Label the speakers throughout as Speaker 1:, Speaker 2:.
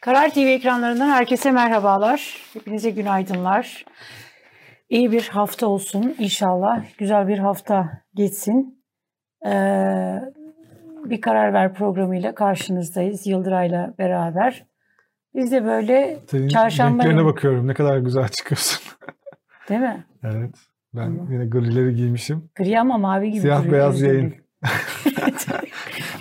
Speaker 1: Karar TV ekranlarından herkese merhabalar. Hepinize günaydınlar. İyi bir hafta olsun inşallah. Güzel bir hafta geçsin. Ee, bir karar ver programıyla karşınızdayız Yıldıray'la beraber. Biz de böyle
Speaker 2: Senin
Speaker 1: çarşamba...
Speaker 2: renklerine bakıyorum. Ne kadar güzel çıkıyorsun.
Speaker 1: Değil mi?
Speaker 2: evet. Ben
Speaker 1: Tamam.
Speaker 2: yine grileri giymişim.
Speaker 1: Gri ama mavi gibi
Speaker 2: Siyah beyaz yayın.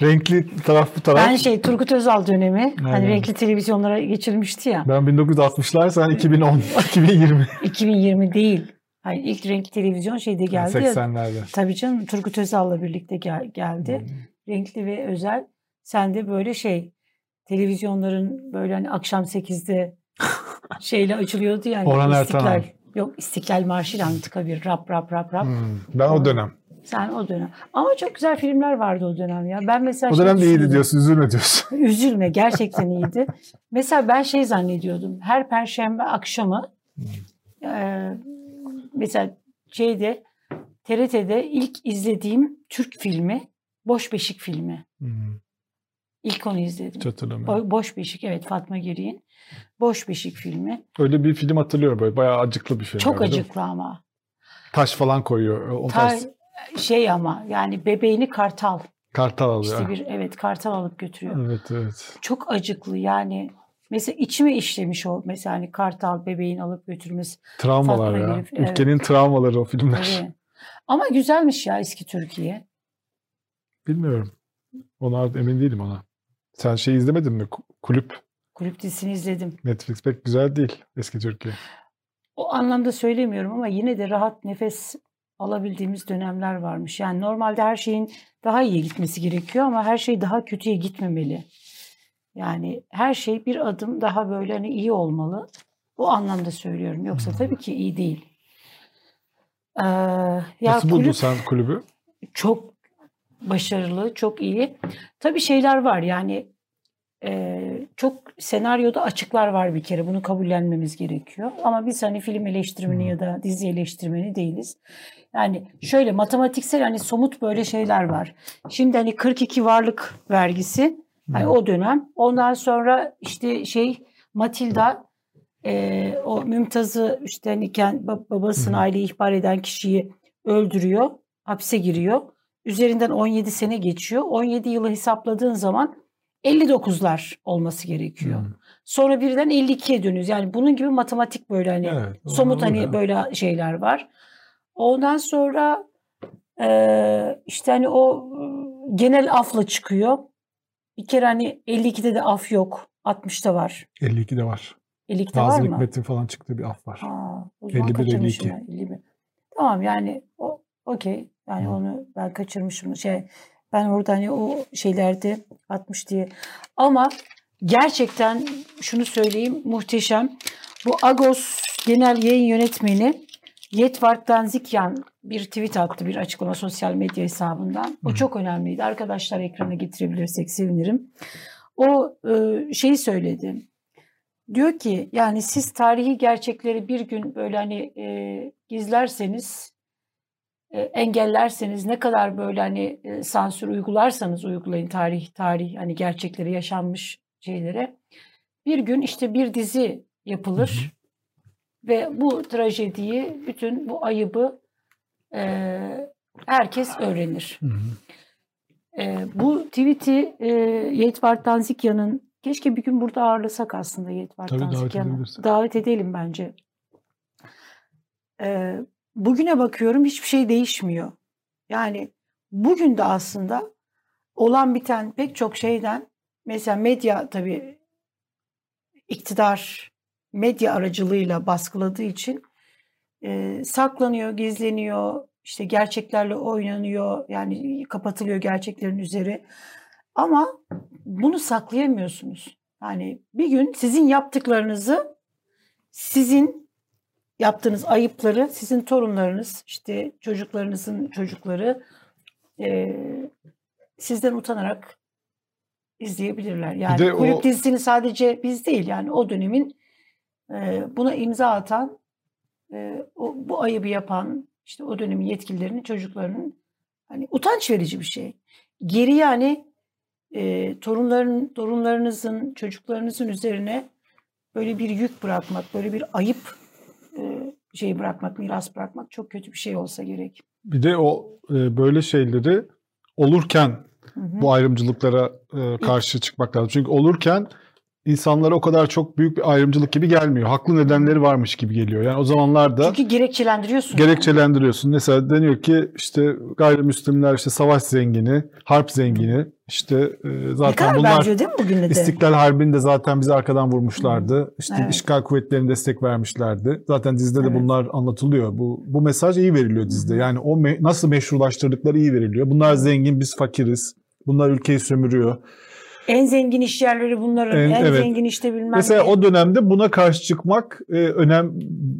Speaker 2: Renkli taraf bu taraf.
Speaker 1: Ben şey Turgut Özal dönemi hani
Speaker 2: Aynen.
Speaker 1: renkli televizyonlara geçirilmişti ya.
Speaker 2: Ben 1960'lar sen 2010, 2020.
Speaker 1: 2020 değil. Hayır, ilk renkli televizyon şeyde geldi ya.
Speaker 2: 80'lerde.
Speaker 1: Tabii canım Turgut Özal'la birlikte gel- geldi. Renkli ve özel. Sen de böyle şey televizyonların böyle hani akşam 8'de şeyle açılıyordu yani.
Speaker 2: Orhan
Speaker 1: İstiklal.
Speaker 2: Ertanal.
Speaker 1: Yok İstiklal Marşı'yla anıtkabir. Rap rap rap rap.
Speaker 2: Hmm, Ben o dönem.
Speaker 1: Sen o dönem. Ama çok güzel filmler vardı o dönem ya. Ben mesela
Speaker 2: O
Speaker 1: şey
Speaker 2: dönem de iyiydi diyorsun, üzülme diyorsun.
Speaker 1: Üzülme gerçekten iyiydi. Mesela ben şey zannediyordum. Her perşembe akşamı eee, mesela şeyde TRT'de ilk izlediğim Türk filmi Boş Beşik filmi.
Speaker 2: Hmm,
Speaker 1: İlk onu izledim.
Speaker 2: Hatırlamıyorum.
Speaker 1: Bo- Boş Beşik evet Fatma Geri'nin. Boş Beşik filmi.
Speaker 2: Öyle bir film hatırlıyorum böyle. Bayağı acıklı bir film.
Speaker 1: Çok acıklı ama.
Speaker 2: Taş falan koyuyor. O
Speaker 1: Ta-
Speaker 2: tarz
Speaker 1: şey ama yani bebeğini kartal.
Speaker 2: kartal alıyor.
Speaker 1: İşte bir evet kartal alıp götürüyor.
Speaker 2: Evet evet.
Speaker 1: Çok acıklı yani. Mesela içime işlemiş o mesela hani kartal bebeğin alıp götürmesi.
Speaker 2: Travmalar
Speaker 1: Fatma
Speaker 2: ya.
Speaker 1: Evet.
Speaker 2: Ülkenin travmaları o filmler.
Speaker 1: Tabii. Ama güzelmiş ya eski Türkiye.
Speaker 2: Bilmiyorum. Ona emin değilim ona. Sen şey izlemedin mi? Ku- Kulüp.
Speaker 1: Kulüp dizisini izledim.
Speaker 2: Netflix pek güzel değil eski Türkiye.
Speaker 1: O anlamda söylemiyorum ama yine de rahat nefes alabildiğimiz dönemler varmış. Yani normalde her şeyin daha iyi gitmesi gerekiyor ama her şey daha kötüye gitmemeli. Yani her şey bir adım daha böyle hani iyi olmalı. O anlamda söylüyorum. Yoksa tabii ki iyi değil. Ee, ya
Speaker 2: Nasıl buldun
Speaker 1: kulüp-
Speaker 2: sen kulübü?
Speaker 1: çok başarılı, çok iyi. Tabii şeyler var yani e, çok senaryoda açıklar var bir kere. Bunu kabullenmemiz gerekiyor. Ama biz hani film eleştirmeni ya da dizi eleştirmeni değiliz. Yani şöyle matematiksel hani somut böyle şeyler var. Şimdi hani 42 varlık vergisi hani o dönem. Ondan sonra işte şey Matilda e, o Mümtaz'ı işte hani kend- ba- babasını
Speaker 2: Hı.
Speaker 1: aileyi ihbar eden kişiyi öldürüyor. Hapse giriyor. Üzerinden 17 sene geçiyor. 17 yılı hesapladığın zaman 59'lar olması gerekiyor.
Speaker 2: Hmm.
Speaker 1: Sonra birden 52'ye dönüyoruz. Yani bunun gibi matematik böyle hani
Speaker 2: Evet.
Speaker 1: somut hani
Speaker 2: ya.
Speaker 1: böyle şeyler var. Ondan sonra eee, işte hani o ıı, genel afla çıkıyor. Bir kere hani 52'de de af yok. 60'ta var.
Speaker 2: 52'de var.
Speaker 1: 52'de var
Speaker 2: Nazım
Speaker 1: mı?
Speaker 2: Hikmet'in falan çıktığı bir af var.
Speaker 1: Aa, o zaman
Speaker 2: 51,
Speaker 1: kaçırmışım
Speaker 2: 52.
Speaker 1: ben, 51. Tamam yani o okey. Yani
Speaker 2: Hı.
Speaker 1: onu ben kaçırmışım. Şey ben orada hani o şeylerde 60 diye. Ama gerçekten şunu söyleyeyim muhteşem. Bu Agos Genel Yayın Yönetmeni Yetvart Danzikyan bir tweet attı bir açıklama sosyal medya hesabından. O
Speaker 2: Hı.
Speaker 1: çok önemliydi. Arkadaşlar ekrana getirebilirsek sevinirim. O e, şeyi söyledi. Diyor ki yani siz tarihi gerçekleri bir gün böyle hani e, gizlerseniz, engellerseniz, ne kadar böyle hani e, sansür uygularsanız uygulayın tarih tarih hani gerçekleri yaşanmış şeylere. Bir gün işte bir dizi yapılır ve bu trajediyi, bütün bu ayıbı e, herkes öğrenir. E, bu tweet'i e, Yetvart Danzikyan'ın keşke bir gün burada ağırlasak aslında Yetvart
Speaker 2: Tabii, davet.
Speaker 1: Davet edelim bence. E, bugüne bakıyorum hiçbir şey değişmiyor. Yani bugün de aslında olan biten pek çok şeyden mesela medya tabii iktidar medya aracılığıyla baskıladığı için e, saklanıyor, gizleniyor, işte gerçeklerle oynanıyor, yani kapatılıyor gerçeklerin üzeri. Ama bunu saklayamıyorsunuz. Yani bir gün sizin yaptıklarınızı, sizin yaptığınız ayıpları, sizin torunlarınız, işte çocuklarınızın çocukları e, sizden utanarak izleyebilirler. Yani kulüp
Speaker 2: o-
Speaker 1: dizisini sadece biz değil yani o dönemin e, buna imza atan, e, o, bu ayıbı yapan işte o dönemin yetkililerinin çocuklarının hani utanç verici bir şey. Geri yani e, torunların torunlarınızın, çocuklarınızın üzerine böyle bir yük bırakmak, böyle bir ayıp şey bırakmak, miras bırakmak çok kötü bir şey olsa gerek.
Speaker 2: Bir de o e, böyle şeyleri olurken hı hı. bu ayrımcılıklara e, karşı çıkmak lazım. Çünkü olurken insanlara o kadar çok büyük bir ayrımcılık gibi gelmiyor. Haklı nedenleri varmış gibi geliyor. Yani o zamanlarda
Speaker 1: Çünkü gerekçelendiriyorsun.
Speaker 2: Gerekçelendiriyorsun. Yani. Mesela deniyor ki işte gayrimüslimler işte savaş zengini, harp zengini. İşte e, zaten bunlar değil mi bugün de? İstiklal Harbi'nde zaten bizi arkadan vurmuşlardı. İşte evet. işgal kuvvetlerine destek vermişlerdi. Zaten dizide evet. de bunlar anlatılıyor. Bu bu mesaj iyi veriliyor dizide. Yani o me- nasıl meşrulaştırdıkları iyi veriliyor. Bunlar zengin, biz fakiriz. Bunlar ülkeyi sömürüyor.
Speaker 1: En zengin iş yerleri bunların. En, en evet. zengin işte bilmem
Speaker 2: Mesela ne. o dönemde buna karşı çıkmak e, önem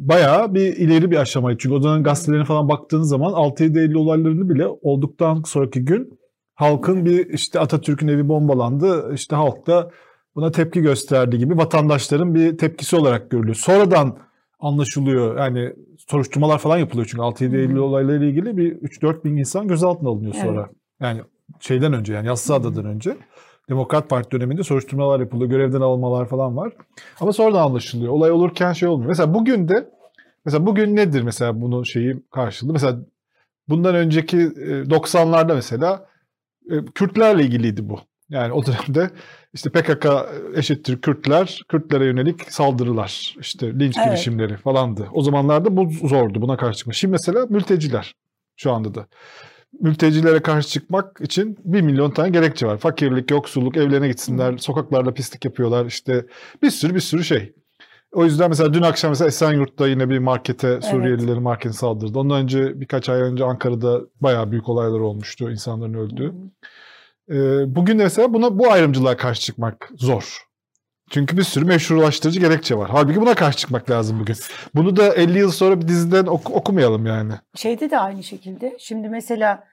Speaker 2: bayağı bir ileri bir aşamaydı. Çünkü o dönem gazetelerine falan baktığınız zaman 6-7 Eylül olaylarını bile olduktan sonraki gün halkın bir işte Atatürk'ün evi bombalandı. İşte halk da buna tepki gösterdi gibi vatandaşların bir tepkisi olarak görülüyor. Sonradan anlaşılıyor. Yani soruşturmalar falan yapılıyor çünkü 6-7 Eylül olaylarıyla ilgili bir 3-4 bin insan gözaltına alınıyor sonra. Evet. Yani şeyden önce yani Yassıada'dan önce. Demokrat Parti döneminde soruşturmalar yapılıyor, görevden almalar falan var. Ama sonradan anlaşılıyor. Olay olurken şey olmuyor. Mesela bugün de mesela bugün nedir mesela bunun şeyi karşılığı? Mesela bundan önceki 90'larda e, mesela e, Kürtlerle ilgiliydi bu. Yani o dönemde işte PKK eşittir Kürtler, Kürtlere yönelik saldırılar, işte linç evet. girişimleri falandı. O zamanlarda bu zordu buna karşı çıkmak. Şimdi mesela mülteciler şu anda da mültecilere karşı çıkmak için bir milyon tane gerekçe var. Fakirlik, yoksulluk, evlerine gitsinler, sokaklarda pislik yapıyorlar işte bir sürü bir sürü şey. O yüzden mesela dün akşam mesela Esenyurt'ta yine bir markete Suriyelilerin evet. marketine saldırdı. Ondan önce birkaç ay önce Ankara'da bayağı büyük olaylar olmuştu. insanların öldüğü. Ee, bugün mesela buna bu ayrımcılığa karşı çıkmak zor. Çünkü bir sürü meşrulaştırıcı gerekçe var. Halbuki buna karşı çıkmak lazım bugün. Bunu da 50 yıl sonra bir diziden ok- okumayalım yani.
Speaker 1: Şeyde de aynı şekilde. Şimdi mesela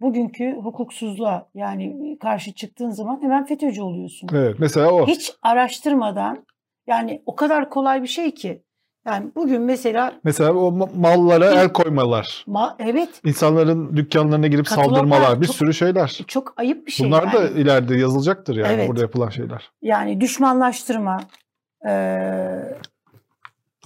Speaker 1: bugünkü hukuksuzluğa yani karşı çıktığın zaman hemen FETÖ'cü oluyorsun.
Speaker 2: Evet mesela o.
Speaker 1: Hiç araştırmadan yani o kadar kolay bir şey ki. Yani bugün mesela...
Speaker 2: Mesela o mallara el koymalar.
Speaker 1: Ma, evet.
Speaker 2: İnsanların dükkanlarına girip saldırmalar. Bir çok, sürü şeyler.
Speaker 1: Çok ayıp bir şey.
Speaker 2: Bunlar yani. da ileride yazılacaktır yani evet. burada yapılan şeyler.
Speaker 1: Yani düşmanlaştırma, e,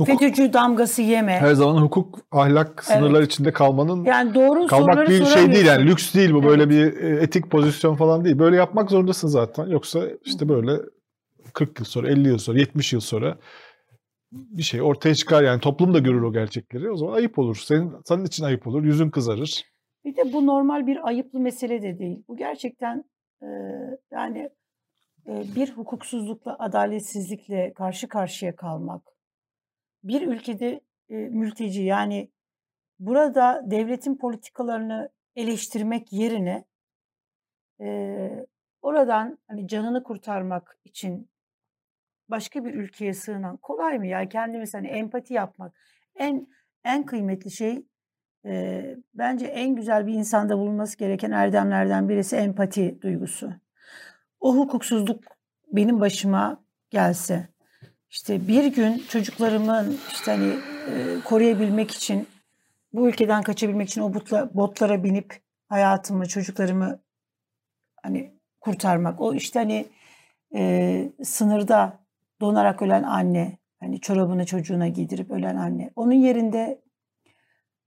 Speaker 1: FETÖ'cü damgası yeme.
Speaker 2: Her zaman hukuk, ahlak sınırlar evet. içinde kalmanın yani doğru kalmak bir şey değil yani lüks değil bu evet. böyle bir etik pozisyon falan değil. Böyle yapmak zorundasın zaten. Yoksa işte böyle 40 yıl sonra, 50 yıl sonra, 70 yıl sonra bir şey ortaya çıkar yani toplum da görür o gerçekleri. O zaman ayıp olur. Senin senin için ayıp olur. Yüzün kızarır.
Speaker 1: Bir de bu normal bir ayıplı mesele de değil. Bu gerçekten e, yani e, bir hukuksuzlukla, adaletsizlikle karşı karşıya kalmak. Bir ülkede e, mülteci yani burada devletin politikalarını eleştirmek yerine e, oradan hani canını kurtarmak için başka bir ülkeye sığınan kolay mı ya? Kendimiz hani empati yapmak en en kıymetli şey e, bence en güzel bir insanda bulunması gereken erdemlerden birisi empati duygusu. O hukuksuzluk benim başıma gelse işte bir gün çocuklarımın işte hani e, koruyabilmek için bu ülkeden kaçabilmek için o botla, botlara binip hayatımı, çocuklarımı hani kurtarmak. O işte hani e, sınırda donarak ölen anne, hani çorabını çocuğuna giydirip ölen anne. Onun yerinde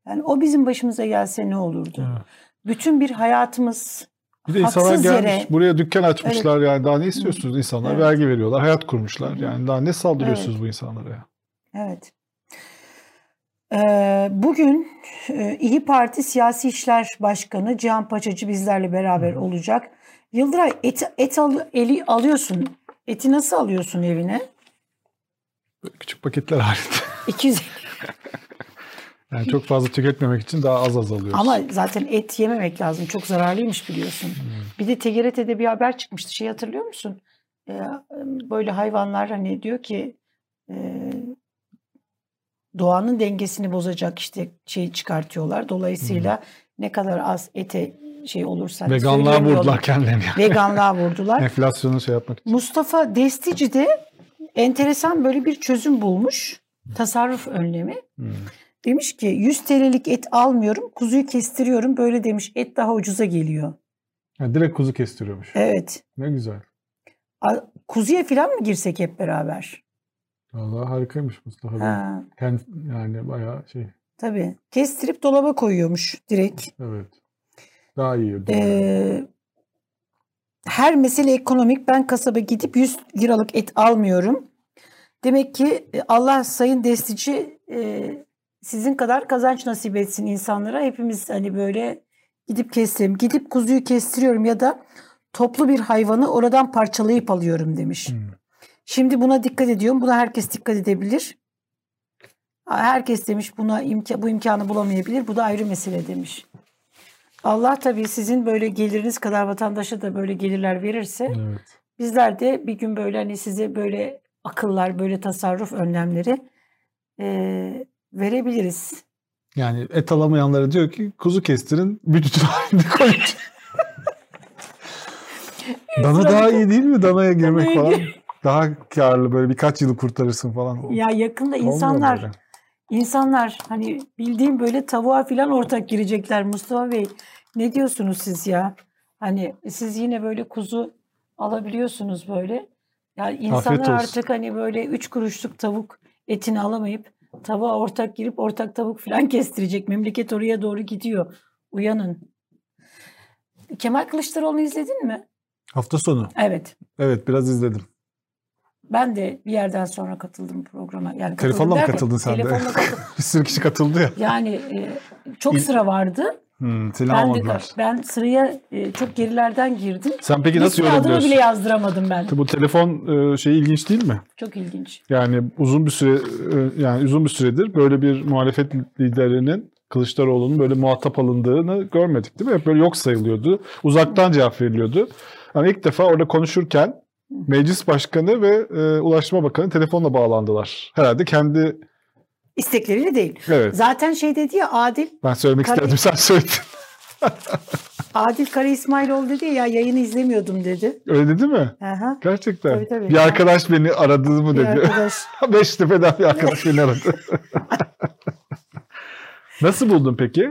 Speaker 1: yani o bizim başımıza gelse ne olurdu? Evet. Bütün bir hayatımız
Speaker 2: bir de insanlar gelmiş yere, buraya dükkan açmışlar evet. yani daha ne istiyorsunuz insanlar evet. vergi veriyorlar hayat kurmuşlar yani daha ne saldırıyorsunuz evet. bu insanlara?
Speaker 1: Evet. Ee, bugün e, İyi Parti Siyasi İşler Başkanı Cihan Paçacı bizlerle beraber olacak. Yıldıray et, et al, eli alıyorsun Eti nasıl alıyorsun evine?
Speaker 2: Küçük paketler halinde.
Speaker 1: 250.
Speaker 2: yani çok fazla tüketmemek için daha az az alıyoruz.
Speaker 1: Ama zaten et yememek lazım. Çok zararlıymış biliyorsun. Hmm. Bir de TGRT'de bir haber çıkmıştı. Şey hatırlıyor musun? Ee, böyle hayvanlar hani diyor ki e, doğanın dengesini bozacak işte şey çıkartıyorlar. Dolayısıyla hmm. ne kadar az ete şey olursa.
Speaker 2: Veganlığa vurdular kendilerini.
Speaker 1: Veganlığa vurdular.
Speaker 2: Enflasyonu şey yapmak için.
Speaker 1: Mustafa Destici de enteresan böyle bir çözüm bulmuş. Tasarruf önlemi. Hmm. Demiş ki 100 TL'lik et almıyorum, kuzuyu kestiriyorum. Böyle demiş et daha ucuza geliyor.
Speaker 2: Ha, direkt kuzu kestiriyormuş.
Speaker 1: Evet.
Speaker 2: Ne güzel.
Speaker 1: Kuzuya falan mı girsek hep beraber?
Speaker 2: Vallahi harikaymış Mustafa Bey.
Speaker 1: Ha,
Speaker 2: Kend- yani bayağı şey.
Speaker 1: tabii. Kestirip dolaba koyuyormuş direkt.
Speaker 2: Evet. Daha iyi.
Speaker 1: Ee, her mesele ekonomik. Ben kasaba gidip 100 liralık et almıyorum. Demek ki e, Allah Sayın Destici e, sizin kadar kazanç nasip etsin insanlara. Hepimiz hani böyle gidip kestirelim. Gidip kuzuyu kestiriyorum ya da toplu bir hayvanı oradan parçalayıp alıyorum demiş.
Speaker 2: Hmm.
Speaker 1: Şimdi buna dikkat ediyorum. Buna herkes dikkat edebilir. Herkes demiş buna imka bu imkanı bulamayabilir. Bu da ayrı mesele demiş. Allah tabii sizin böyle geliriniz kadar vatandaşa da böyle gelirler verirse
Speaker 2: Evet.
Speaker 1: bizler de bir gün böyle hani size böyle akıllar, böyle tasarruf önlemleri eee, verebiliriz.
Speaker 2: Yani et alamayanlara diyor ki kuzu kestirin bütün halinde koyun. Dana daha iyi değil mi danaya girmek
Speaker 1: Danaya
Speaker 2: falan? Daha karlı böyle birkaç yılı kurtarırsın falan.
Speaker 1: Ya yakında
Speaker 2: Olmuyor
Speaker 1: insanlar
Speaker 2: böyle.
Speaker 1: İnsanlar hani bildiğim böyle tavuğa filan ortak girecekler Mustafa Bey. Ne diyorsunuz siz ya? Hani siz yine böyle kuzu alabiliyorsunuz böyle. Yani insanlar artık hani böyle üç kuruşluk tavuk etini alamayıp tavuğa ortak girip ortak tavuk filan kestirecek. Memleket oraya doğru gidiyor. Uyanın. Kemal Kılıçdaroğlu'nu izledin mi?
Speaker 2: Hafta sonu.
Speaker 1: Evet.
Speaker 2: Evet biraz izledim.
Speaker 1: Ben de bir yerden sonra katıldım programa. Yani
Speaker 2: Telefonla mı katıldın sen de?
Speaker 1: Katıldım.
Speaker 2: Bir sürü kişi katıldı ya.
Speaker 1: Yani e, çok
Speaker 2: İl-
Speaker 1: sıra vardı.
Speaker 2: Hmm, seni
Speaker 1: Ben de ben sıraya e, çok gerilerden girdim.
Speaker 2: Sen peki nasıl
Speaker 1: Hiçbir adımı
Speaker 2: yorumluyorsun?
Speaker 1: bile yazdıramadım ben.
Speaker 2: Bu telefon e, şeyi ilginç değil mi?
Speaker 1: Çok ilginç.
Speaker 2: Yani uzun bir süre e, yani uzun bir süredir böyle bir muhalefet liderinin Kılıçdaroğlu'nun böyle muhatap alındığını görmedik değil mi? Hep böyle yok sayılıyordu. Uzaktan cevap veriliyordu. Ama ilk defa orada konuşurken meclis başkanı ve e, ulaştırma bakanı telefonla bağlandılar. Herhalde kendi
Speaker 1: İstekleriyle değil.
Speaker 2: evet
Speaker 1: Zaten şey dedi ya Adil,
Speaker 2: ben söylemek
Speaker 1: Tabii.
Speaker 2: istedim sen söyledin.
Speaker 1: Adil Kara İsmailoğlu dedi ya yayını izlemiyordum dedi.
Speaker 2: Öyle dedi mi?
Speaker 1: Aha.
Speaker 2: Gerçekten.
Speaker 1: Tabii, tabii.
Speaker 2: Bir arkadaş beni aradı mı
Speaker 1: Bir
Speaker 2: dedi.
Speaker 1: arkadaş.
Speaker 2: Beştepe'den bir arkadaş beni aradı. Nasıl buldun peki e,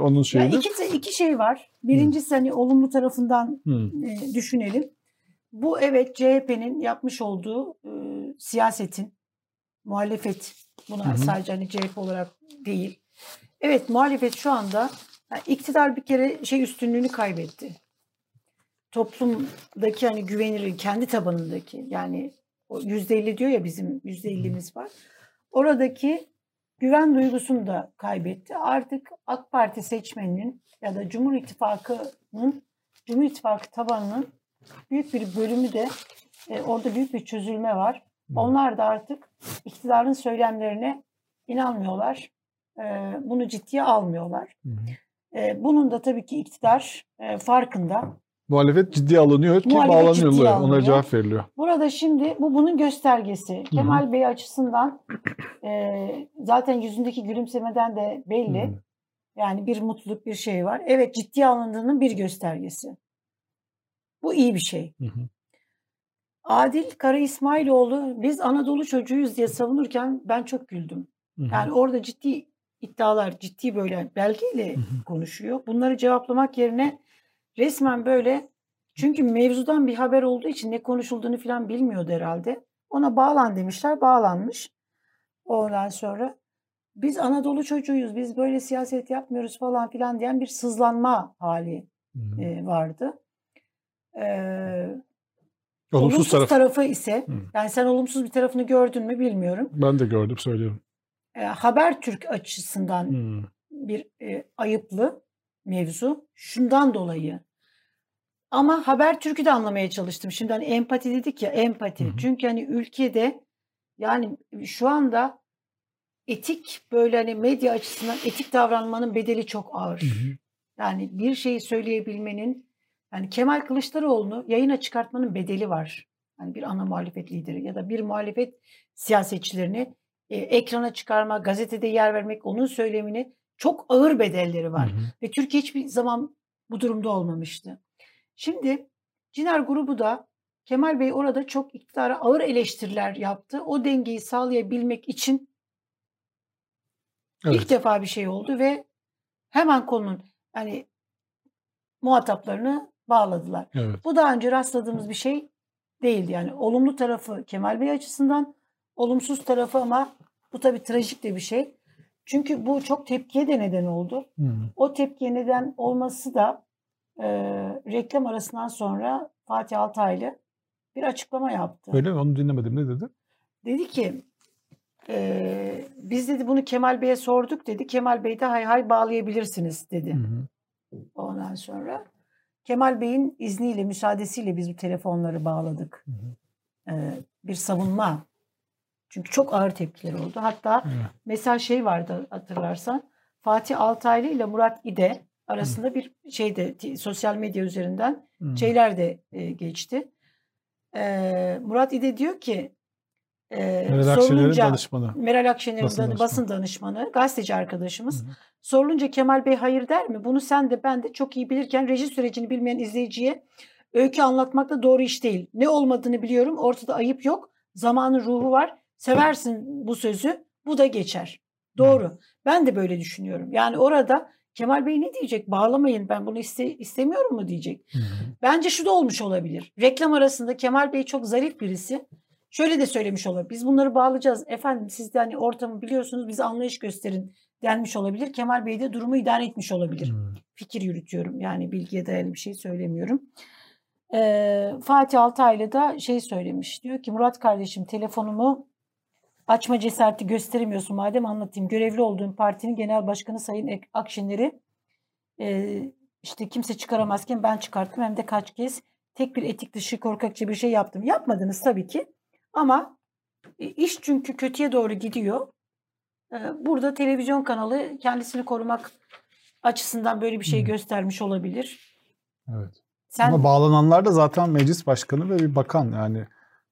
Speaker 2: onun
Speaker 1: Ya
Speaker 2: şeyini?
Speaker 1: iki, iki şey var. Birincisi hani olumlu tarafından
Speaker 2: Hmm.
Speaker 1: e, düşünelim. Bu evet CHP'nin yapmış olduğu e, siyasetin muhalefet buna
Speaker 2: Hı hı.
Speaker 1: sadece hani CHP olarak değil. Evet muhalefet şu anda yani iktidar bir kere şey üstünlüğünü kaybetti. Toplumdaki hani güvenilir kendi tabanındaki yani o yüzde elli diyor ya bizim yüzde ellimiz var. Oradaki güven duygusunu da kaybetti. Artık AK Parti seçmeninin ya da Cumhur İttifakı'nın Cumhur İttifakı tabanının büyük bir bölümü de e, orada büyük bir çözülme var. Onlar da artık iktidarın söylemlerine inanmıyorlar. E, bunu ciddiye almıyorlar.
Speaker 2: Hı hı.
Speaker 1: E, bunun da tabii ki iktidar e, farkında.
Speaker 2: Muhalefet ciddiye alınıyor ki bağlanıyorlar.
Speaker 1: alınıyor.
Speaker 2: cevap veriliyor.
Speaker 1: Burada şimdi bu bunun göstergesi. Kemal Bey açısından e, zaten yüzündeki gülümsemeden de belli.
Speaker 2: Hı.
Speaker 1: Yani bir mutluluk bir şey var. Evet ciddiye alındığının bir göstergesi. Bu iyi bir şey.
Speaker 2: Hı hı.
Speaker 1: Adil Kara İsmailoğlu biz Anadolu çocuğuyuz diye savunurken ben çok güldüm.
Speaker 2: Hı hı.
Speaker 1: Yani orada ciddi iddialar, ciddi böyle belgeyle
Speaker 2: Hı hı.
Speaker 1: konuşuyor. Bunları cevaplamak yerine resmen böyle çünkü mevzudan bir haber olduğu için ne konuşulduğunu falan bilmiyordu herhalde. Ona bağlan demişler, bağlanmış. Ondan sonra biz Anadolu çocuğuyuz, biz böyle siyaset yapmıyoruz falan filan diyen bir sızlanma hali
Speaker 2: Hı hı.
Speaker 1: e, vardı. Ee,
Speaker 2: Olumsuz
Speaker 1: olumsuz
Speaker 2: taraf.
Speaker 1: tarafı ise,
Speaker 2: Hı.
Speaker 1: yani sen olumsuz bir tarafını gördün mü bilmiyorum.
Speaker 2: Ben de gördüm söylüyorum.
Speaker 1: E, Habertürk açısından
Speaker 2: Hı.
Speaker 1: bir e, ayıplı mevzu. Şundan dolayı. Ama Habertürk'ü de anlamaya çalıştım. Şimdi hani empati dedik ya empati.
Speaker 2: Hı hı.
Speaker 1: Çünkü hani ülkede yani şu anda etik böyle hani medya açısından etik davranmanın bedeli çok ağır.
Speaker 2: Hı hı.
Speaker 1: Yani bir şeyi söyleyebilmenin yani Kemal Kılıçdaroğlu'nu yayına çıkartmanın bedeli var. Yani bir ana muhalefet lideri ya da bir muhalefet siyasetçilerini e, ekrana çıkarma, gazetede yer vermek, onun söylemini çok ağır bedelleri var.
Speaker 2: Hı hı.
Speaker 1: Ve Türkiye hiçbir zaman bu durumda olmamıştı. Şimdi Ciner grubu da Kemal Bey orada çok iktidara ağır eleştiriler yaptı. O dengeyi sağlayabilmek için
Speaker 2: Evet.
Speaker 1: ilk defa bir şey oldu ve hemen konunun hani muhataplarını bağladılar.
Speaker 2: Evet.
Speaker 1: Bu daha önce rastladığımız bir şey değildi. Yani olumlu tarafı Kemal Bey açısından, olumsuz tarafı ama bu tabii trajik de bir şey. Çünkü bu çok tepkiye de neden oldu.
Speaker 2: Hı.
Speaker 1: O tepkiye neden olması da e, reklam arasından sonra Fatih Altaylı bir açıklama yaptı.
Speaker 2: Öyle mi? Onu dinlemedim. Ne dedi?
Speaker 1: Dedi ki e, biz dedi bunu Kemal Bey'e sorduk dedi. Kemal Bey de hay hay bağlayabilirsiniz dedi.
Speaker 2: Hı hı.
Speaker 1: Ondan sonra Kemal Bey'in izniyle, müsaadesiyle biz bu telefonları bağladık.
Speaker 2: Hı hı.
Speaker 1: Ee, bir savunma. Çünkü çok ağır tepkiler oldu. Hatta
Speaker 2: Evet.
Speaker 1: mesela şey vardı hatırlarsan. Fatih Altaylı ile Murat İde arasında bir şeyde sosyal medya üzerinden
Speaker 2: Hı.
Speaker 1: şeyler de e, geçti. Ee, Murat İde diyor ki e,
Speaker 2: Meral
Speaker 1: sorulunca
Speaker 2: danışmanı.
Speaker 1: Meral Akşener'in
Speaker 2: Basın
Speaker 1: basın,
Speaker 2: danışmanı.
Speaker 1: basın danışmanı, gazeteci arkadaşımız.
Speaker 2: Hı hı.
Speaker 1: Sorulunca Kemal Bey hayır der mi? Bunu sen de ben de çok iyi bilirken reji sürecini bilmeyen izleyiciye öykü anlatmak da doğru iş değil. Ne olmadığını biliyorum. Ortada ayıp yok. Zamanın ruhu var. Seversin bu sözü. Bu da geçer. Doğru. Ben de böyle düşünüyorum. Yani orada Kemal Bey ne diyecek? Bağlamayın ben bunu iste, istemiyorum mu diyecek.
Speaker 2: Hı hı.
Speaker 1: Bence şu da olmuş olabilir. Reklam arasında Kemal Bey çok zarif birisi. Şöyle de söylemiş olabilir. Biz bunları bağlayacağız. Efendim siz de hani ortamı biliyorsunuz bize anlayış gösterin denmiş olabilir. Kemal Bey de durumu idare etmiş olabilir.
Speaker 2: Hı.
Speaker 1: Fikir yürütüyorum. Yani bilgiye dayalı bir şey söylemiyorum. Ee, Fatih Altaylı da şey söylemiş. Diyor ki Murat kardeşim telefonumu açma cesareti gösteremiyorsun. Madem anlatayım. Görevli olduğum partinin genel başkanı Sayın Akşener'i e, işte kimse çıkaramazken ben çıkarttım. Hem de kaç kez tek bir etik dışı korkakça bir şey yaptım. Yapmadınız tabii ki. Ama e, iş çünkü kötüye doğru gidiyor. Ee, Burada televizyon kanalı kendisini korumak açısından böyle bir şey
Speaker 2: Hı.
Speaker 1: göstermiş olabilir.
Speaker 2: Evet.
Speaker 1: Sen
Speaker 2: Ama bağlananlar da zaten meclis başkanı ve bir bakan yani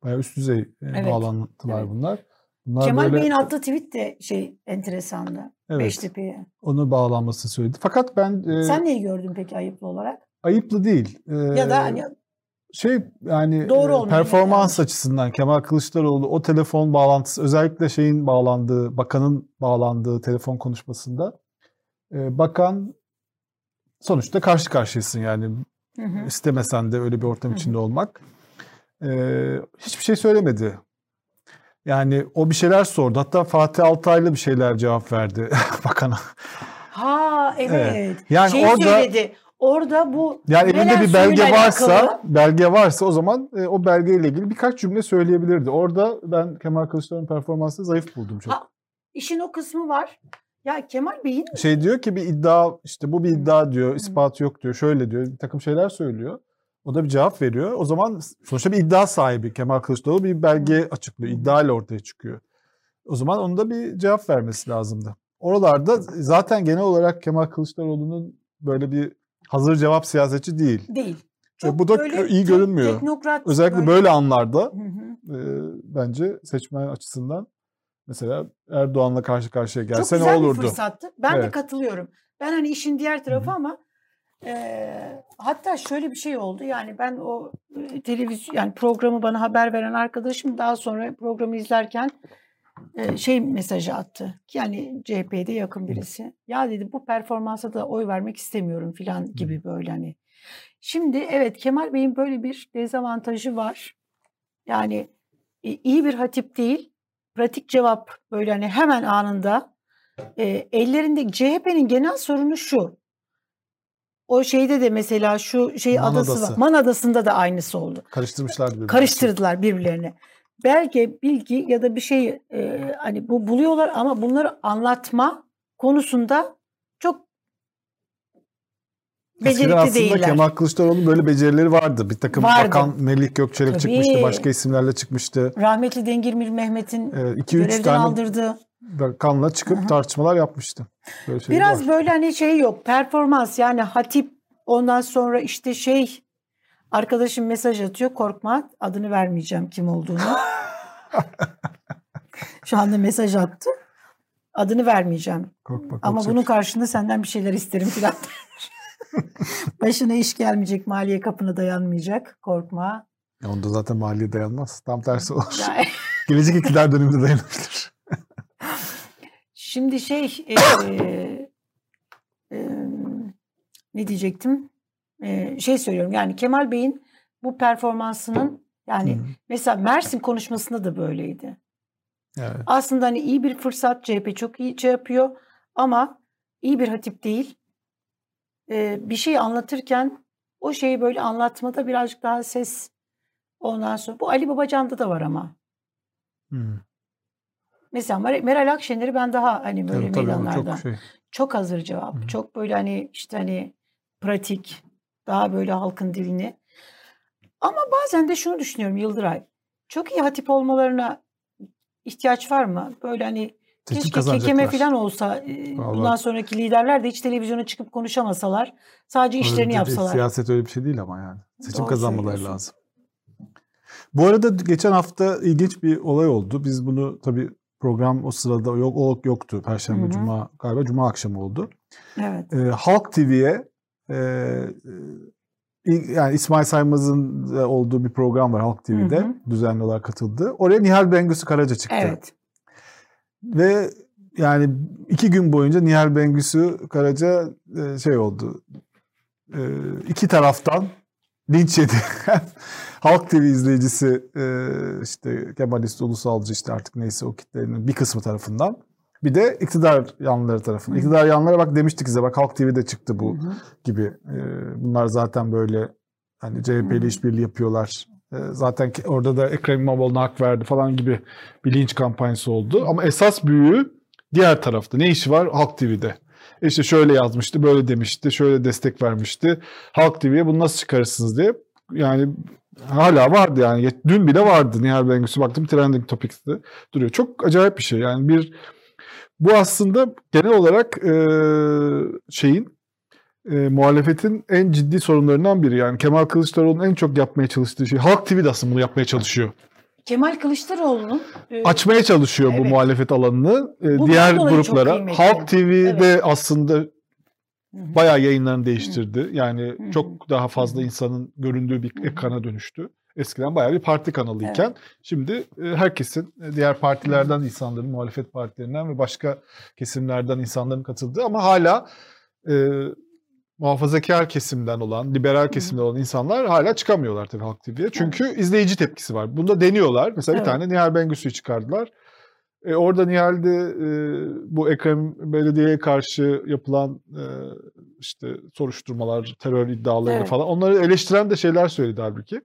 Speaker 2: bayağı üst düzey e,
Speaker 1: Evet.
Speaker 2: bağlantılar
Speaker 1: Evet.
Speaker 2: bunlar. Bunlar
Speaker 1: Kemal
Speaker 2: böyle,
Speaker 1: Bey'in attığı tweet de şey enteresandı.
Speaker 2: evet,
Speaker 1: Beştepe'ye.
Speaker 2: onu bağlanması söyledi. Fakat ben e,
Speaker 1: Sen neyi gördün peki ayıplı olarak?
Speaker 2: ayıplı değil. E,
Speaker 1: ya da hani
Speaker 2: şey yani
Speaker 1: Doğru
Speaker 2: e, performans
Speaker 1: yani.
Speaker 2: açısından Kemal Kılıçdaroğlu o telefon bağlantısı özellikle şeyin bağlandığı bakanın bağlandığı telefon konuşmasında e, bakan sonuçta karşı karşıyasın yani
Speaker 1: Hı hı.
Speaker 2: istemesen de öyle bir ortam
Speaker 1: Hı hı.
Speaker 2: içinde olmak. E, hiçbir şey söylemedi. Yani o bir şeyler sordu. Hatta Fatih Altaylı bir şeyler cevap verdi bakana.
Speaker 1: Ha evet.
Speaker 2: Yani
Speaker 1: Şeyi
Speaker 2: orada
Speaker 1: söyledi. Orada bu
Speaker 2: Yani elinde bir belge varsa,
Speaker 1: alakalı-
Speaker 2: belge varsa o zaman e, o belgeyle ilgili birkaç cümle söyleyebilirdi. Orada ben Kemal Kılıçdaroğlu'nun performansını zayıf buldum çok.
Speaker 1: Ha, işin o kısmı var. Ya Kemal Bey'in
Speaker 2: Şey diyor ki bir iddia işte bu bir iddia diyor, ispatı yok diyor, şöyle diyor, bir takım şeyler söylüyor. O da bir cevap veriyor. O zaman sonuçta bir iddia sahibi Kemal Kılıçdaroğlu bir belge açıklıyor, iddia ile ortaya çıkıyor. O zaman onun da bir cevap vermesi lazımdı. Oralarda zaten genel olarak Kemal Kılıçdaroğlu'nun böyle bir hazır cevap siyasetçi değil.
Speaker 1: değil.
Speaker 2: E, bu da
Speaker 1: böyle
Speaker 2: iyi
Speaker 1: çok
Speaker 2: görünmüyor.
Speaker 1: Teknokrat
Speaker 2: Özellikle böyle anlarda
Speaker 1: Hı hı.
Speaker 2: e, bence seçmen açısından mesela Erdoğan'la karşı karşıya
Speaker 1: Çok
Speaker 2: gelse ne
Speaker 1: güzel bir
Speaker 2: olurdu?
Speaker 1: fırsattı. Ben de
Speaker 2: Evet.
Speaker 1: katılıyorum. Ben hani işin diğer tarafı
Speaker 2: Hı hı.
Speaker 1: ama e, hatta şöyle bir şey oldu. Yani ben o e, televizyon yani programı bana haber veren arkadaşım daha sonra programı izlerken şey mesajı attı. Yani CHP'de yakın birisi. Ya dedi bu performansa da oy vermek istemiyorum filan gibi böyle hani. Şimdi evet Kemal Bey'in böyle bir dezavantajı var. Yani iyi bir hatip değil. Pratik cevap böyle hani hemen anında. E, ellerinde CHP'nin genel sorunu şu. O şeyde de mesela şu şey
Speaker 2: Man
Speaker 1: adası
Speaker 2: Adası.
Speaker 1: var. Man Adası'nda da aynısı oldu.
Speaker 2: Karıştırmışlar birbirine.
Speaker 1: Karıştırdılar birbirlerine. Belge, bilgi ya da bir şey e, hani bu buluyorlar ama bunları anlatma konusunda çok becerikli
Speaker 2: aslında
Speaker 1: değiller.
Speaker 2: Kemal Kılıçdaroğlu'nun böyle becerileri vardı. Bir takım
Speaker 1: Vardı.
Speaker 2: bakan Melih Gökçelik
Speaker 1: Tabii.
Speaker 2: çıkmıştı. Başka isimlerle çıkmıştı.
Speaker 1: Rahmetli Dengirmir Mehmet'in
Speaker 2: 2-3
Speaker 1: görevden
Speaker 2: tane
Speaker 1: aldırdığı.
Speaker 2: bakanla çıkıp
Speaker 1: Hı hı.
Speaker 2: tartışmalar yapmıştı. Böyle
Speaker 1: Biraz
Speaker 2: var.
Speaker 1: böyle hani şey yok. Performans yani hatip ondan sonra işte şey arkadaşım mesaj atıyor korkma adını vermeyeceğim kim olduğunu. Şu anda mesaj attı. Adını vermeyeceğim.
Speaker 2: Korkma,
Speaker 1: Ama
Speaker 2: korkacak.
Speaker 1: bunun karşılığında senden bir şeyler isterim filan. Başına iş gelmeyecek, maliye kapına dayanmayacak. Korkma.
Speaker 2: Ya Onda zaten maliye dayanmaz. Tam tersi olur.
Speaker 1: Yani
Speaker 2: Gelecek iktidar döneminde dayanabilir.
Speaker 1: Şimdi şey e, e, ne diyecektim? E, şey söylüyorum yani Kemal Bey'in bu performansının yani
Speaker 2: Hı.
Speaker 1: mesela Mersin konuşmasında da böyleydi.
Speaker 2: Evet.
Speaker 1: Aslında hani iyi bir fırsat CHP çok iyi şey yapıyor ama iyi bir hatip değil. Ee, bir şey anlatırken o şeyi böyle anlatmada birazcık daha ses ondan sonra bu Ali Babacan'da da var ama.
Speaker 2: Hı.
Speaker 1: Mesela Mer- Meral Akşener'i ben daha hani böyle
Speaker 2: Tabii, tabii,
Speaker 1: meydanlardan
Speaker 2: çok şey.
Speaker 1: çok hazır cevap.
Speaker 2: Hı.
Speaker 1: Çok böyle hani işte hani pratik, daha böyle halkın dilini. Ama bazen de şunu düşünüyorum Yıldıray. Çok iyi hatip olmalarına ihtiyaç var mı? Böyle hani
Speaker 2: Seçim
Speaker 1: keşke kekeme falan olsa e,
Speaker 2: Vallahi.
Speaker 1: bundan sonraki liderler de hiç televizyona çıkıp konuşamasalar. Sadece
Speaker 2: Öyle
Speaker 1: işlerini yapsalar.
Speaker 2: Siyaset öyle bir şey değil ama yani. Seçim
Speaker 1: Doğru
Speaker 2: kazanmaları lazım. Bu arada geçen hafta ilginç bir olay oldu. Biz bunu tabii program o sırada yok o yoktu. Perşembe,
Speaker 1: Hı hı.
Speaker 2: Cuma galiba Cuma akşamı oldu.
Speaker 1: Evet.
Speaker 2: Ee, Halk TV'ye yani İsmail Saymaz'ın olduğu bir program var Halk TV'de.
Speaker 1: Hı hı.
Speaker 2: Düzenli olarak katıldı. Oraya Nihal Bengüsü Karaca çıktı.
Speaker 1: Evet.
Speaker 2: Ve yani iki gün boyunca Nihal Bengüsü Karaca e, şey oldu. E, iki taraftan linç yedi. Halk TV izleyicisi e, işte Kemalist, ulusalcı işte artık neyse o kitlenin bir kısmı tarafından. Bir de iktidar yanlıları tarafından.
Speaker 1: Hı.
Speaker 2: İktidar yanlılara bak demiştik size bak Halk TV'de çıktı bu
Speaker 1: Hı hı.
Speaker 2: gibi. E, bunlar zaten böyle hani CHP
Speaker 1: Hı.
Speaker 2: ile işbirliği yapıyorlar. E, zaten ki- orada da Ekrem İmamoğlu'na hak verdi falan gibi bir linç kampanyası oldu. Ama esas büyüğü diğer tarafta. Ne işi var? Halk TV'de. E İşte şöyle yazmıştı, böyle demişti, şöyle destek vermişti. Halk TV'ye bunu nasıl çıkarırsınız diye. Yani hala vardı yani. Dün bile vardı Nihal Bengüsü. Baktım trending topics'te duruyor. Çok acayip bir şey. Yani bir bu aslında genel olarak e, şeyin e, muhalefetin en ciddi sorunlarından biri. Yani Kemal Kılıçdaroğlu'nun en çok yapmaya çalıştığı şey. Halk TV de aslında bunu yapmaya çalışıyor.
Speaker 1: Kemal Kılıçdaroğlu'nun e,
Speaker 2: Açmaya çalışıyor bu
Speaker 1: Evet.
Speaker 2: muhalefet alanını e,
Speaker 1: Bundan
Speaker 2: diğer gruplara. Halk TV'de aslında
Speaker 1: Hı hı.
Speaker 2: bayağı yayınlarını değiştirdi. Yani
Speaker 1: Hı hı.
Speaker 2: çok daha fazla insanın göründüğü bir ekrana dönüştü. Eskiden bayağı bir parti kanalıyken şimdi e, herkesin e, diğer partilerden insanların, muhalefet partilerinden ve başka kesimlerden insanların katıldığı ama hala e, muhafazakar kesimden olan, liberal kesimden olan insanlar hala çıkamıyorlar tabii Halk TV'ye. Çünkü izleyici tepkisi var. Bunda deniyorlar. Mesela
Speaker 1: Evet.
Speaker 2: bir tane Nihal Bengüsü'yü çıkardılar. E, orada Nihal'de e, bu Ekrem Belediye'ye karşı yapılan e, işte soruşturmalar, terör iddiaları
Speaker 1: Evet.
Speaker 2: falan onları eleştiren de şeyler söyledi halbuki.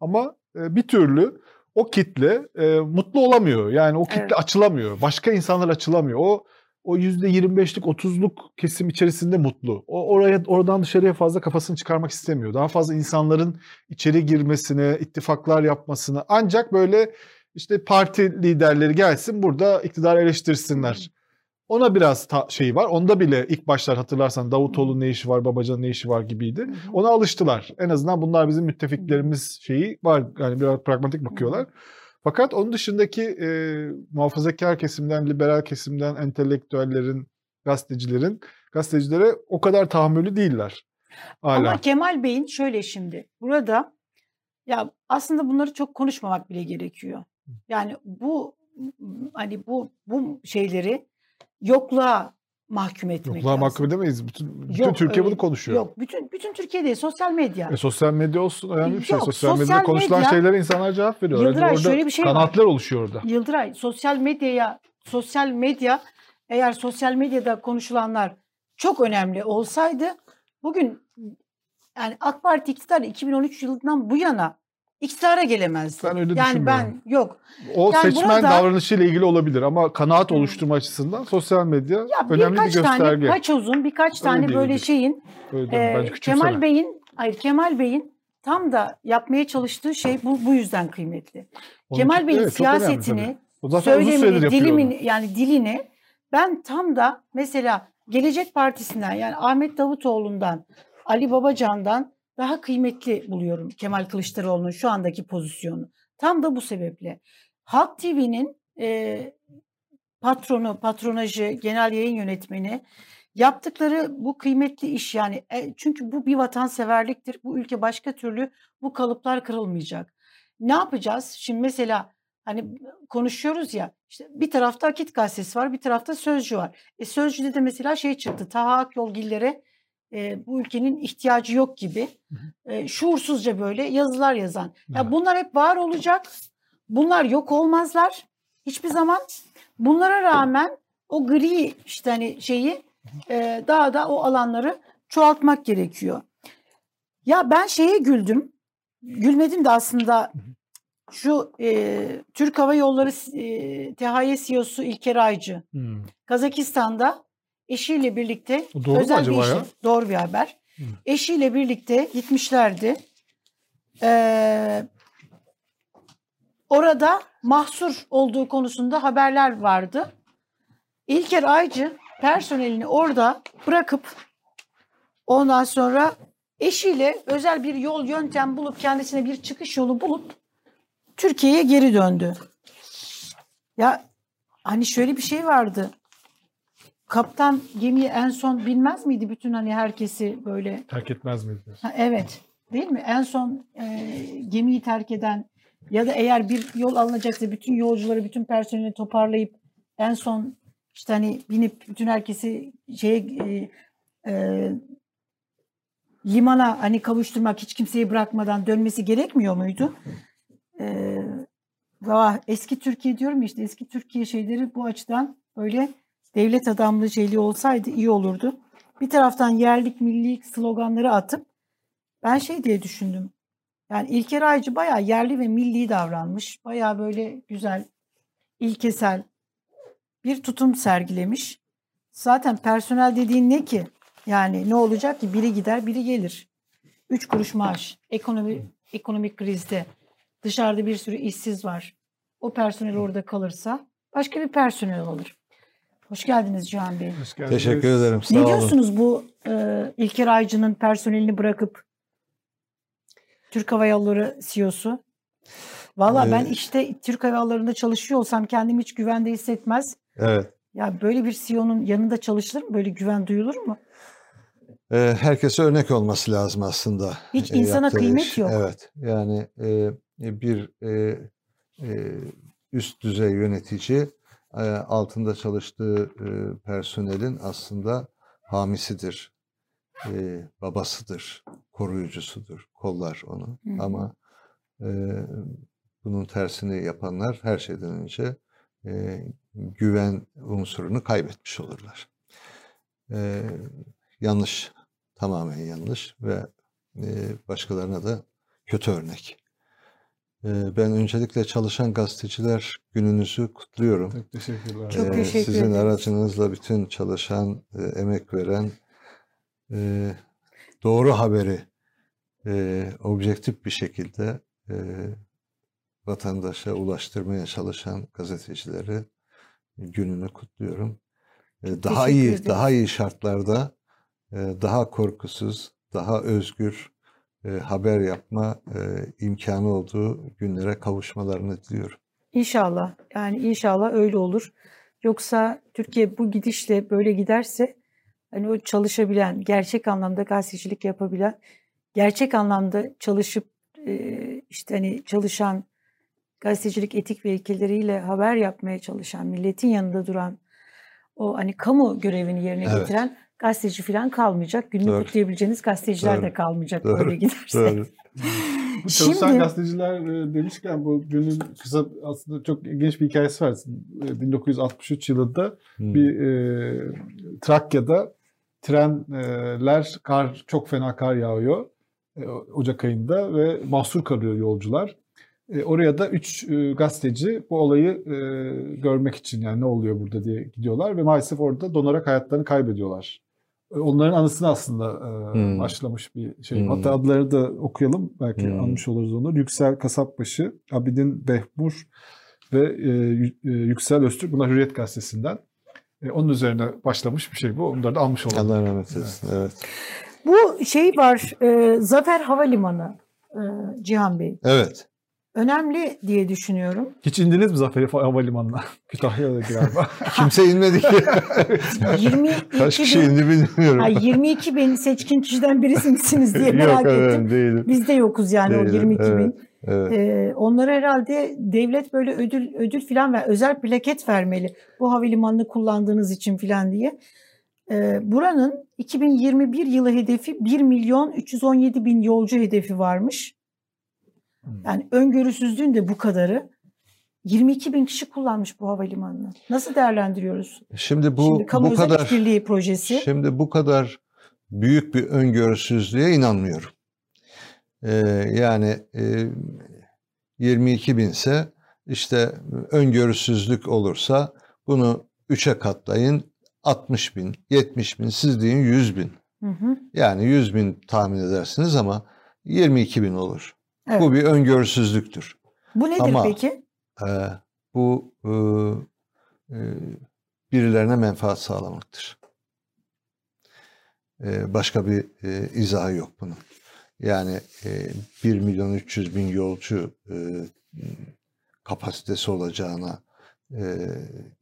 Speaker 2: Ama e, bir türlü o kitle e, mutlu olamıyor. Yani o kitle
Speaker 1: Evet.
Speaker 2: açılamıyor. Başka insanlar açılamıyor. O o %25'lik 30'luk kesim içerisinde mutlu. O oraya oradan dışarıya fazla kafasını çıkarmak istemiyor. Daha fazla insanların içeri girmesine, ittifaklar yapmasını ancak böyle işte parti liderleri gelsin burada iktidar eleştirsinler. Ona biraz ta- şey var. Onda bile ilk başlar hatırlarsan Davutoğlu'nun ne işi var, Babacan'ın ne işi var gibiydi. Ona alıştılar. En azından bunlar bizim müttefiklerimiz şeyi var. Yani biraz pragmatik bakıyorlar. Fakat onun dışındaki e, muhafazakar kesimden, liberal kesimden, entelektüellerin, gazetecilerin, gazetecilere o kadar tahammülü değiller. Hala.
Speaker 1: Ama Kemal Bey'in şöyle şimdi burada ya aslında bunları çok konuşmamak bile gerekiyor. Yani bu hani bu bu şeyleri yokluğa mahkum etmek
Speaker 2: Yokluğa
Speaker 1: lazım.
Speaker 2: mahkum edemeyiz. Bütün, bütün
Speaker 1: Yok,
Speaker 2: Türkiye
Speaker 1: öyle-
Speaker 2: bunu konuşuyor.
Speaker 1: Yok bütün bütün Türkiye değil sosyal medya.
Speaker 2: E, sosyal medya olsun önemli bir şey.
Speaker 1: Yok,
Speaker 2: sosyal,
Speaker 1: sosyal
Speaker 2: medyada konuşulan
Speaker 1: medya-
Speaker 2: şeylere insanlar cevap veriyor.
Speaker 1: Yıldıray,
Speaker 2: orada
Speaker 1: şöyle bir şey var.
Speaker 2: kanaatler oluşuyor orada.
Speaker 1: Yıldıray sosyal medyaya sosyal medya eğer sosyal medyada konuşulanlar çok önemli olsaydı bugün yani AK Parti iktidar 2013 yılından bu yana iktidara gelemezdi.
Speaker 2: Ben öyle
Speaker 1: yani ben yok.
Speaker 2: O
Speaker 1: Yani
Speaker 2: seçmen
Speaker 1: burada-
Speaker 2: davranışıyla ilgili olabilir ama kanaat oluşturma açısından sosyal medya
Speaker 1: Ya
Speaker 2: önemli bir
Speaker 1: tane
Speaker 2: gösterge.
Speaker 1: kaç uzun birkaç
Speaker 2: Öyle
Speaker 1: tane böyle
Speaker 2: değildir.
Speaker 1: şeyin
Speaker 2: Öyle
Speaker 1: e. Kemal Bey'in hayır Kemal Bey'in tam da yapmaya çalıştığı şey bu bu yüzden kıymetli.
Speaker 2: Onun
Speaker 1: Kemal
Speaker 2: için-
Speaker 1: Bey'in
Speaker 2: evet,
Speaker 1: siyasetini söylemini, dilimini
Speaker 2: onu.
Speaker 1: yani dilini ben tam da mesela Gelecek Partisi'nden yani Ahmet Davutoğlu'ndan, Ali Babacan'dan daha kıymetli buluyorum Kemal Kılıçdaroğlu'nun şu andaki pozisyonu. Tam da bu sebeple. Halk TV'nin e, patronu, patronajı, genel yayın yönetmeni yaptıkları bu kıymetli iş yani e, çünkü bu bir vatanseverliktir. Bu ülke başka türlü bu kalıplar kırılmayacak. Ne yapacağız? Şimdi mesela hani konuşuyoruz ya işte bir tarafta Akit gazetesi var bir tarafta Sözcü var. E Sözcü'de de mesela şey çıktı Taha Akyolgillere e, bu ülkenin ihtiyacı yok gibi e, şuursuzca böyle yazılar yazan. Ya
Speaker 2: Evet.
Speaker 1: bunlar hep var olacak. Bunlar yok olmazlar hiçbir zaman. Bunlara rağmen o gri işte hani şeyi e, daha da o alanları çoğaltmak gerekiyor. Ya ben şeye güldüm. Gülmedim de aslında şu e, Türk Hava Yolları e, THY CEO'su İlker Aycı
Speaker 2: Hmm.
Speaker 1: Kazakistan'da eşiyle birlikte
Speaker 2: doğru
Speaker 1: özel bir işi,
Speaker 2: ya?
Speaker 1: doğru bir haber.
Speaker 2: Hı.
Speaker 1: Eşiyle birlikte gitmişlerdi. Ee, orada mahsur olduğu konusunda haberler vardı. İlker Aycı personelini orada bırakıp ondan sonra eşiyle özel bir yol yöntem bulup kendisine bir çıkış yolu bulup Türkiye'ye geri döndü. Ya hani şöyle bir şey vardı. Kaptan gemiyi en son bilmez miydi bütün hani herkesi böyle
Speaker 2: Terk etmez miydi?
Speaker 1: Ha, evet. Değil mi? En son e, gemiyi terk eden ya da eğer bir yol alınacaksa bütün yolcuları, bütün personeli toparlayıp en son işte hani binip bütün herkesi şeye e, e, limana hani kavuşturmak, hiç kimseyi bırakmadan dönmesi gerekmiyor muydu? E, vah, eski Türkiye diyorum işte eski Türkiye şeyleri bu açıdan böyle devlet adamlığı şeyli olsaydı iyi olurdu. Bir taraftan yerlik milli sloganları atıp ben şey diye düşündüm. Yani İlker Aycı bayağı yerli ve milli davranmış. Bayağı böyle güzel, ilkesel bir tutum sergilemiş. Zaten personel dediğin ne ki? Yani ne olacak ki? Biri gider, biri gelir. Üç kuruş maaş. Ekonomi, ekonomik krizde. Dışarıda bir sürü işsiz var. O personel orada kalırsa başka bir personel olur. Hoş geldiniz Cihan Bey.
Speaker 2: Hoş geldiniz.
Speaker 3: Teşekkür ederim. Sağ
Speaker 1: Ne
Speaker 3: olun.
Speaker 1: diyorsunuz bu e, İlker Aycı'nın personelini bırakıp Türk Hava Yolları CEO'su? Valla ben
Speaker 3: Ee,
Speaker 1: işte Türk Hava Yolları'nda çalışıyor olsam kendimi hiç güvende hissetmez.
Speaker 3: Evet.
Speaker 1: Ya böyle bir CEO'nun yanında çalışılır mı? Böyle güven duyulur mu?
Speaker 3: Ee, herkese örnek olması lazım aslında.
Speaker 1: Hiç
Speaker 3: e,
Speaker 1: insana kıymet
Speaker 3: iş.
Speaker 1: yok.
Speaker 3: Evet. Yani e, bir e, e, üst düzey yönetici e, altında çalıştığı e, personelin aslında hamisidir. e, babasıdır. Koruyucusudur. Kollar onu.
Speaker 1: Hı.
Speaker 3: Ama e, bunun tersini yapanlar her şeyden önce e, güven unsurunu kaybetmiş olurlar. E, yanlış, tamamen yanlış ve e, başkalarına da kötü örnek. E, ben öncelikle çalışan gazeteciler gününüzü kutluyorum.
Speaker 2: Çok teşekkürler.
Speaker 1: Çok
Speaker 3: E,
Speaker 1: teşekkür
Speaker 3: Sizin
Speaker 1: ederiz.
Speaker 3: aracınızla bütün çalışan, e, emek veren, e, doğru haberi e, objektif bir şekilde vatandaşa ulaştırmaya çalışan gazetecileri gününü kutluyorum. Daha
Speaker 1: teşekkür
Speaker 3: iyi,
Speaker 1: ederiz.
Speaker 3: daha iyi şartlarda, daha korkusuz, daha özgür e, haber yapma e, imkanı olduğu günlere kavuşmalarını diliyorum.
Speaker 1: İnşallah. Yani inşallah öyle olur. Yoksa Türkiye bu gidişle böyle giderse hani o çalışabilen, gerçek anlamda gazetecilik yapabilen, gerçek anlamda çalışıp e, işte hani çalışan gazetecilik etik ve ilkeleriyle haber yapmaya çalışan, milletin yanında duran o hani kamu görevini yerine
Speaker 3: Evet.
Speaker 1: getiren gazeteci falan kalmayacak. Günlük
Speaker 3: Doğru.
Speaker 1: kutlayabileceğiniz gazeteciler de
Speaker 3: Doğru.
Speaker 1: kalmayacak
Speaker 3: Doğru.
Speaker 1: böyle giderse.
Speaker 3: Doğru.
Speaker 2: Bu çalışan
Speaker 1: Şimdi-
Speaker 2: gazeteciler e, demişken bu günün kısa aslında çok ilginç bir hikayesi var. E, 1963 yılında
Speaker 3: Hmm.
Speaker 2: bir e, Trakya'da trenler kar çok fena kar yağıyor e, Ocak ayında ve mahsur kalıyor yolcular. E, oraya da üç e, gazeteci bu olayı e, görmek için yani ne oluyor burada diye gidiyorlar ve maalesef orada donarak hayatlarını kaybediyorlar. E, Onların anısını aslında e,
Speaker 3: Hmm.
Speaker 2: başlamış bir şey.
Speaker 3: Hmm.
Speaker 2: Hatta adlarını da okuyalım belki
Speaker 3: Hmm.
Speaker 2: anmış oluruz onları. Yüksel Kasapbaşı, Abidin Behmur ve e, e, Yüksel Öztürk. Bunlar Hürriyet Gazetesi'nden. E, onun üzerine başlamış bir şey bu. Onları da almış olalım.
Speaker 3: Allah rahmet eylesin. Evet.
Speaker 1: Bu şey var, e, Zafer Havalimanı e, Cihan Bey.
Speaker 3: Evet.
Speaker 1: Önemli diye düşünüyorum.
Speaker 2: Hiç indiniz mi Zafer Havalimanı'na? Kütahya'da galiba.
Speaker 3: Kimse inmedi ki.
Speaker 1: 22
Speaker 3: Kaç kişi
Speaker 1: bin,
Speaker 3: indi bilmiyorum.
Speaker 1: Ay, 22 bin seçkin kişiden birisi misiniz diye merak
Speaker 3: Yok
Speaker 1: ettim.
Speaker 3: efendim değilim.
Speaker 1: Biz de yokuz yani o
Speaker 3: Değilim,
Speaker 1: 22 bin.
Speaker 3: evet. Evet.
Speaker 1: Ee, onlara herhalde devlet böyle ödül ödül falan ver, özel plaket vermeli. Bu havalimanını kullandığınız için falan diye. Ee, buranın 2021 yılı hedefi 1 milyon 317 bin yolcu hedefi varmış.
Speaker 2: Hmm.
Speaker 1: Yani öngörüsüzlüğün de bu kadarı. 22 bin kişi kullanmış bu havalimanını. Nasıl değerlendiriyoruz?
Speaker 3: Şimdi bu
Speaker 1: Şimdi kamu
Speaker 3: bu kadar
Speaker 1: işbirliği projesi.
Speaker 3: Şimdi bu kadar büyük bir öngörüsüzlüğe inanmıyorum. Ee, yani e, 22 binse işte öngörüsüzlük olursa bunu 3'e katlayın 60 bin, 70 bin, siz deyin 100 bin.
Speaker 1: Hı hı.
Speaker 3: Yani 100 bin tahmin edersiniz ama 22 bin olur.
Speaker 1: Evet.
Speaker 3: Bu bir öngörüsüzlüktür.
Speaker 1: Bu nedir
Speaker 3: Ama-
Speaker 1: peki?
Speaker 3: Ee, bu e, e, birilerine menfaat sağlamaktır. Ee, başka bir e, izahı yok bunun. Yani e, 1 milyon 300 bin yolcu e, kapasitesi olacağına e,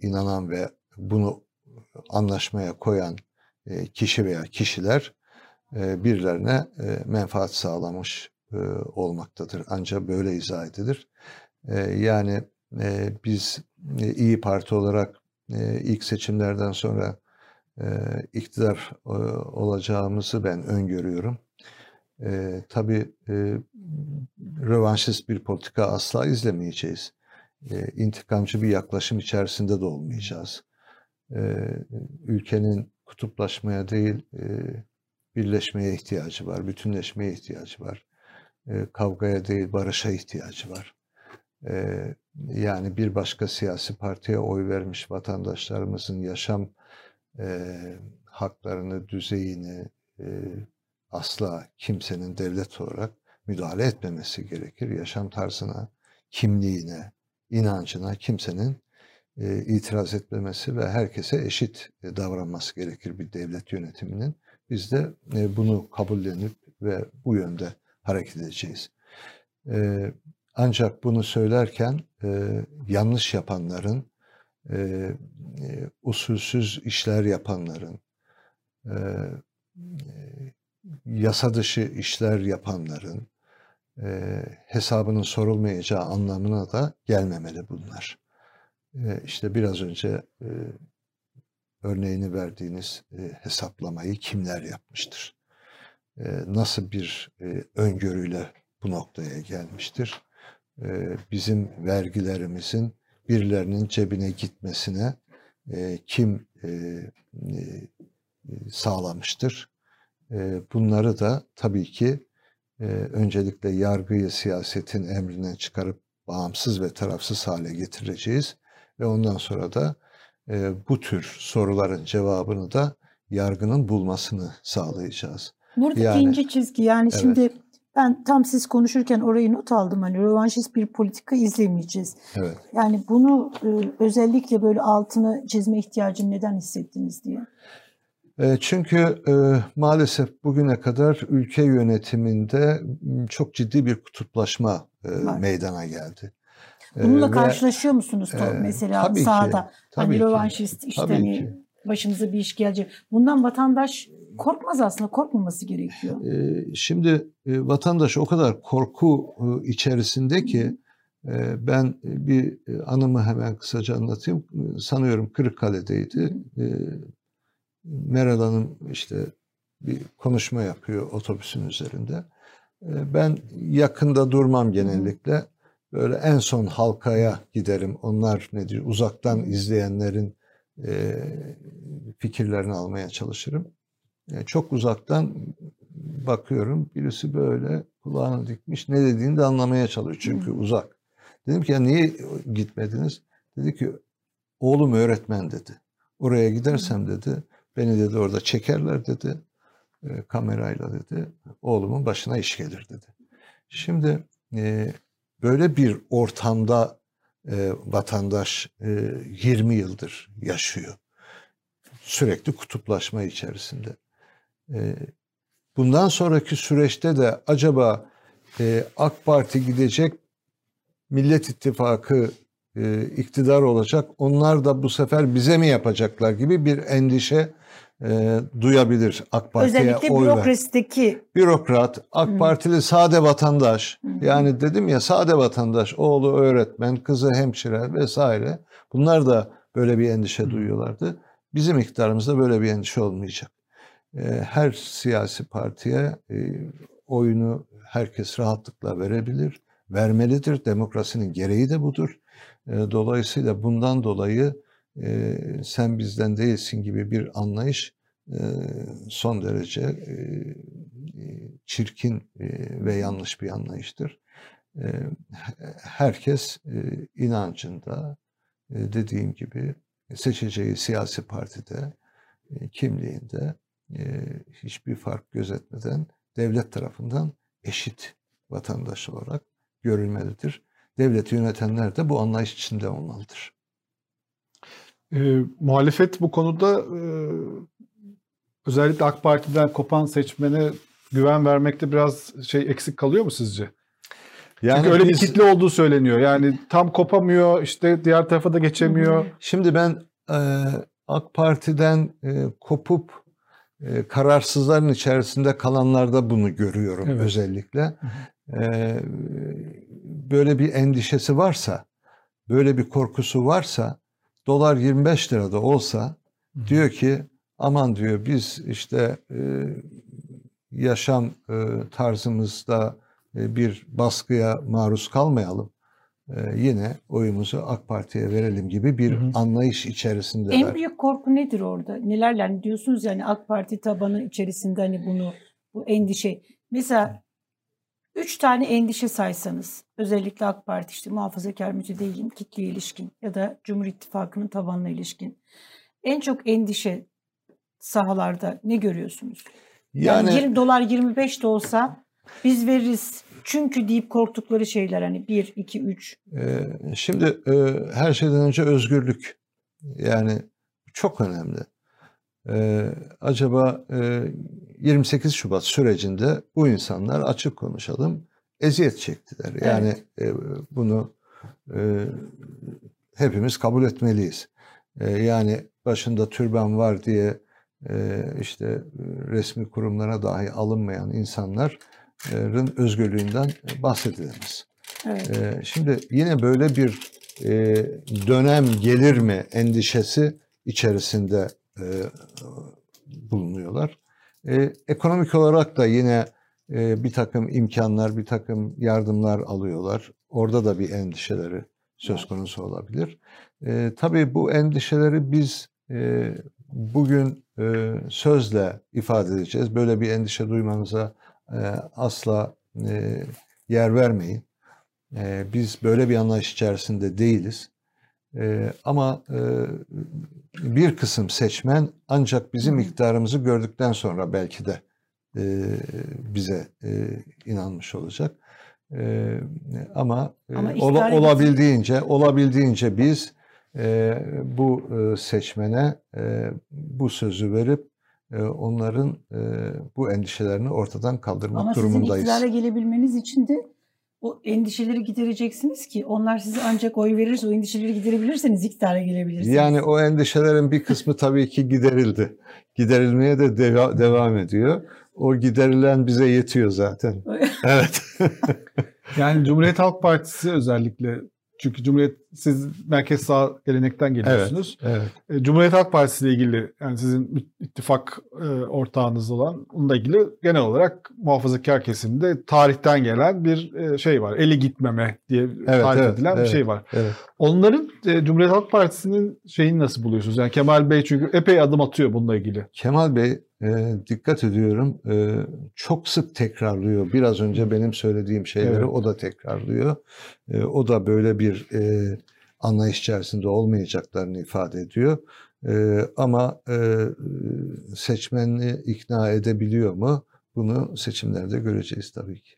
Speaker 3: inanan ve bunu anlaşmaya koyan e, kişi veya kişiler e, birilerine e, menfaat sağlamış e, olmaktadır. Ancak böyle izah edilir. E, yani e, biz e, İyi Parti olarak e, ilk seçimlerden sonra e, iktidar e, olacağımızı ben öngörüyorum. E, tabii e, rövanşist bir politika asla izlemeyeceğiz. E, intikamcı bir yaklaşım içerisinde de olmayacağız. E, ülkenin kutuplaşmaya değil e, birleşmeye ihtiyacı var, bütünleşmeye ihtiyacı var. E, kavgaya değil barışa ihtiyacı var. E, yani bir başka siyasi partiye oy vermiş vatandaşlarımızın yaşam e, haklarını, düzeyini asla kimsenin devlet olarak müdahale etmemesi gerekir. Yaşam tarzına, kimliğine, inancına kimsenin itiraz etmemesi ve herkese eşit davranması gerekir bir devlet yönetiminin. Biz de bunu kabullenip ve bu yönde hareket edeceğiz. E, ancak bunu söylerken e, yanlış yapanların, e, usulsüz işler yapanların, e, yasa dışı işler yapanların e, hesabının sorulmayacağı anlamına da gelmemeli bunlar. E, işte biraz önce e, örneğini verdiğiniz e, hesaplamayı kimler yapmıştır? Nasıl bir öngörüyle bu noktaya gelmiştir? Bizim vergilerimizin birilerinin cebine gitmesine kim sağlamıştır? Bunları da tabii ki öncelikle yargıyı siyasetin emrine çıkarıp bağımsız ve tarafsız hale getireceğiz ve ondan sonra da bu tür soruların cevabını da yargının bulmasını sağlayacağız.
Speaker 1: Buradaki
Speaker 3: Yani-
Speaker 1: ince çizgi yani
Speaker 3: Evet.
Speaker 1: şimdi ben tam siz konuşurken orayı not aldım hani rövanşist bir politika izlemeyeceğiz.
Speaker 3: Evet.
Speaker 1: Yani bunu e, özellikle böyle altını çizme ihtiyacını neden hissettiniz diye.
Speaker 3: E, Çünkü e, maalesef bugüne kadar ülke yönetiminde çok ciddi bir kutuplaşma e, meydana geldi. E,
Speaker 1: Bununla
Speaker 3: ve-
Speaker 1: karşılaşıyor musunuz
Speaker 3: e,
Speaker 1: mesela
Speaker 3: tabii ki,
Speaker 1: sahada?
Speaker 3: tabii
Speaker 1: hani
Speaker 3: ki,
Speaker 1: rövanşist işte
Speaker 3: tabii
Speaker 1: hani
Speaker 3: ki.
Speaker 1: başımıza bir iş gelecek. Bundan vatandaş korkmaz aslında korkmaması gerekiyor.
Speaker 3: E, Şimdi e, vatandaş o kadar korku e, içerisinde ki e, ben bir e, anımı hemen kısaca anlatayım. E, Sanıyorum Kırıkkale'deydi. E, Meral Hanım işte bir konuşma yapıyor otobüsün üzerinde. E, Ben yakında durmam genellikle. Böyle en son halkaya giderim. Onlar ne diyor? Uzaktan izleyenlerin e, fikirlerini almaya çalışırım. Çok uzaktan bakıyorum. Birisi böyle kulağını dikmiş. Ne dediğini de anlamaya çalışıyor. Çünkü uzak. Dedim ki ya niye gitmediniz? Dedi ki oğlum öğretmen dedi. Oraya gidersem dedi beni dedi orada çekerler dedi. E, kamerayla dedi. Oğlumun başına iş gelir dedi. Şimdi e, böyle bir ortamda e, vatandaş e, 20 yıldır yaşıyor. Sürekli kutuplaşma içerisinde. E, bundan sonraki süreçte de acaba e, AK Parti gidecek, Millet İttifakı e, iktidar olacak, onlar da bu sefer bize mi yapacaklar gibi bir endişe e, duyabilir AK Parti'ye
Speaker 1: Özellikle
Speaker 3: oy
Speaker 1: bürokrasideki
Speaker 3: bürokrat, AK. Partili sade vatandaş. Yani dedim ya sade vatandaş, oğlu öğretmen, kızı hemşire vesaire. Bunlar da böyle bir endişe duyuyorlardı. Bizim iktidarımızda böyle bir endişe olmayacak. E, her siyasi partiye e, oyunu herkes rahatlıkla verebilir, vermelidir. Demokrasinin gereği de budur. E, dolayısıyla bundan dolayı e, sen bizden değilsin gibi bir anlayış e, son derece çirkin ve yanlış bir anlayıştır. Herkes inancında dediğim gibi seçeceği siyasi partide, kimliğinde e, hiçbir fark gözetmeden devlet tarafından eşit vatandaş olarak görülmelidir. Devleti yönetenler de bu anlayış içinde olmalıdır.
Speaker 2: E, muhalefet bu konuda e, özellikle AK Parti'den kopan seçmene güven vermekte biraz şey eksik kalıyor mu sizce? Yani Çünkü öyle biz, bir kitle olduğu söyleniyor. Yani tam kopamıyor, işte diğer tarafa da geçemiyor.
Speaker 3: Şimdi ben e, AK Parti'den e, kopup e, kararsızların içerisinde kalanlarda bunu görüyorum evet. özellikle. E, böyle bir endişesi varsa, böyle bir korkusu varsa, dolar 25 lirada olsa Hı. diyor ki aman diyor biz işte e, yaşam e, tarzımızda e, bir baskıya maruz kalmayalım. E, yine oyumuzu AK Parti'ye verelim gibi bir hı hı. anlayış içerisinde.
Speaker 1: En büyük korku nedir orada? Nelerle yani diyorsunuz yani AK Parti tabanı içerisinde hani bunu bu endişe. Mesela üç tane endişe saysanız özellikle AK Parti işte muhafazakar mütedeyyin kitle ilişkin ya da Cumhur İttifakı'nın tabanına ilişkin en çok endişe sahalarda ne görüyorsunuz? Yani, yani 20 dolar 25 de olsa biz veririz çünkü deyip korktukları şeyler hani 1, 2, 3.
Speaker 3: Şimdi e, her şeyden önce özgürlük. Yani çok önemli. E, acaba e, 28 Şubat sürecinde bu insanlar açık konuşalım eziyet çektiler. Yani evet. e, bunu e, hepimiz kabul etmeliyiz. E, yani başında türban var diye e, işte resmi kurumlara dahi alınmayan insanların özgürlüğünden bahsedilemez. Evet. E, şimdi yine böyle bir e, dönem gelir mi endişesi içerisinde bulunuyorlar. Ekonomik olarak da yine bir takım imkanlar, bir takım yardımlar alıyorlar. Orada da bir endişeleri söz konusu olabilir. E, tabii bu endişeleri biz e, bugün e, sözle ifade edeceğiz. Böyle bir endişe duymanıza e, asla e, yer vermeyin. E, biz böyle bir anlayış içerisinde değiliz. E, ama e, bir kısım seçmen ancak bizim iktidarımızı gördükten sonra belki de e, bize inanmış olacak. Ama, ama ola, olabildiğince olabildiğince biz bu seçmene bu sözü verip onların e, bu endişelerini ortadan kaldırmak
Speaker 1: Ama
Speaker 3: durumundayız.
Speaker 1: Ama sizin iktidara gelebilmeniz için de o endişeleri gidereceksiniz ki onlar size ancak oy verirse o endişeleri giderebilirseniz iktidara gelebilirsiniz.
Speaker 3: Yani o endişelerin bir kısmı tabii ki giderildi. Giderilmeye de deva- devam ediyor. O giderilen bize yetiyor zaten. evet.
Speaker 2: yani Cumhuriyet Halk Partisi özellikle çünkü Cumhuriyet siz merkez sağ gelenekten geliyorsunuz. Evet, evet. E, Cumhuriyet Halk Partisi ile ilgili yani sizin ittifak e, ortağınız olan onunla ilgili genel olarak muhafazakar kesimde tarihten gelen bir e, şey var. Eli gitmeme diye evet, tarif evet, edilen evet, bir şey var. Evet. Onların Cumhuriyet Halk Partisi'nin şeyini nasıl buluyorsunuz? Yani Kemal Bey çünkü epey adım atıyor bununla ilgili.
Speaker 3: Kemal Bey e, dikkat ediyorum e, çok sık tekrarlıyor. Biraz önce benim söylediğim şeyleri evet. o da tekrarlıyor. E, o da böyle bir e, anlayış içerisinde olmayacaklarını ifade ediyor. E, ama e, seçmeni ikna edebiliyor mu? Bunu seçimlerde göreceğiz tabii ki.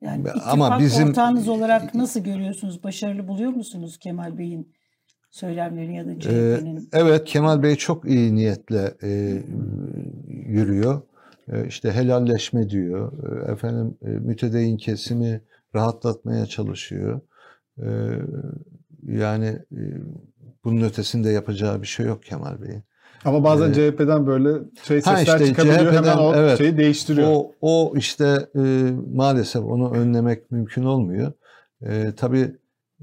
Speaker 1: Yani ama bizim ortağınız olarak nasıl görüyorsunuz? Başarılı buluyor musunuz Kemal Bey'in söylemlerini ya da CHP'nin?
Speaker 3: Ee, evet Kemal Bey çok iyi niyetle e, yürüyor. E, işte helalleşme diyor. E, efendim e, mütedeyyin kesimi rahatlatmaya çalışıyor. E, yani e, bunun ötesinde yapacağı bir şey yok Kemal Bey'in.
Speaker 2: Ama bazen ee, CHP'den böyle şey sesler işte, çıkabiliyor CHP'den, hemen o evet, şeyi değiştiriyor.
Speaker 3: O, o işte e, maalesef onu önlemek mümkün olmuyor. E, tabii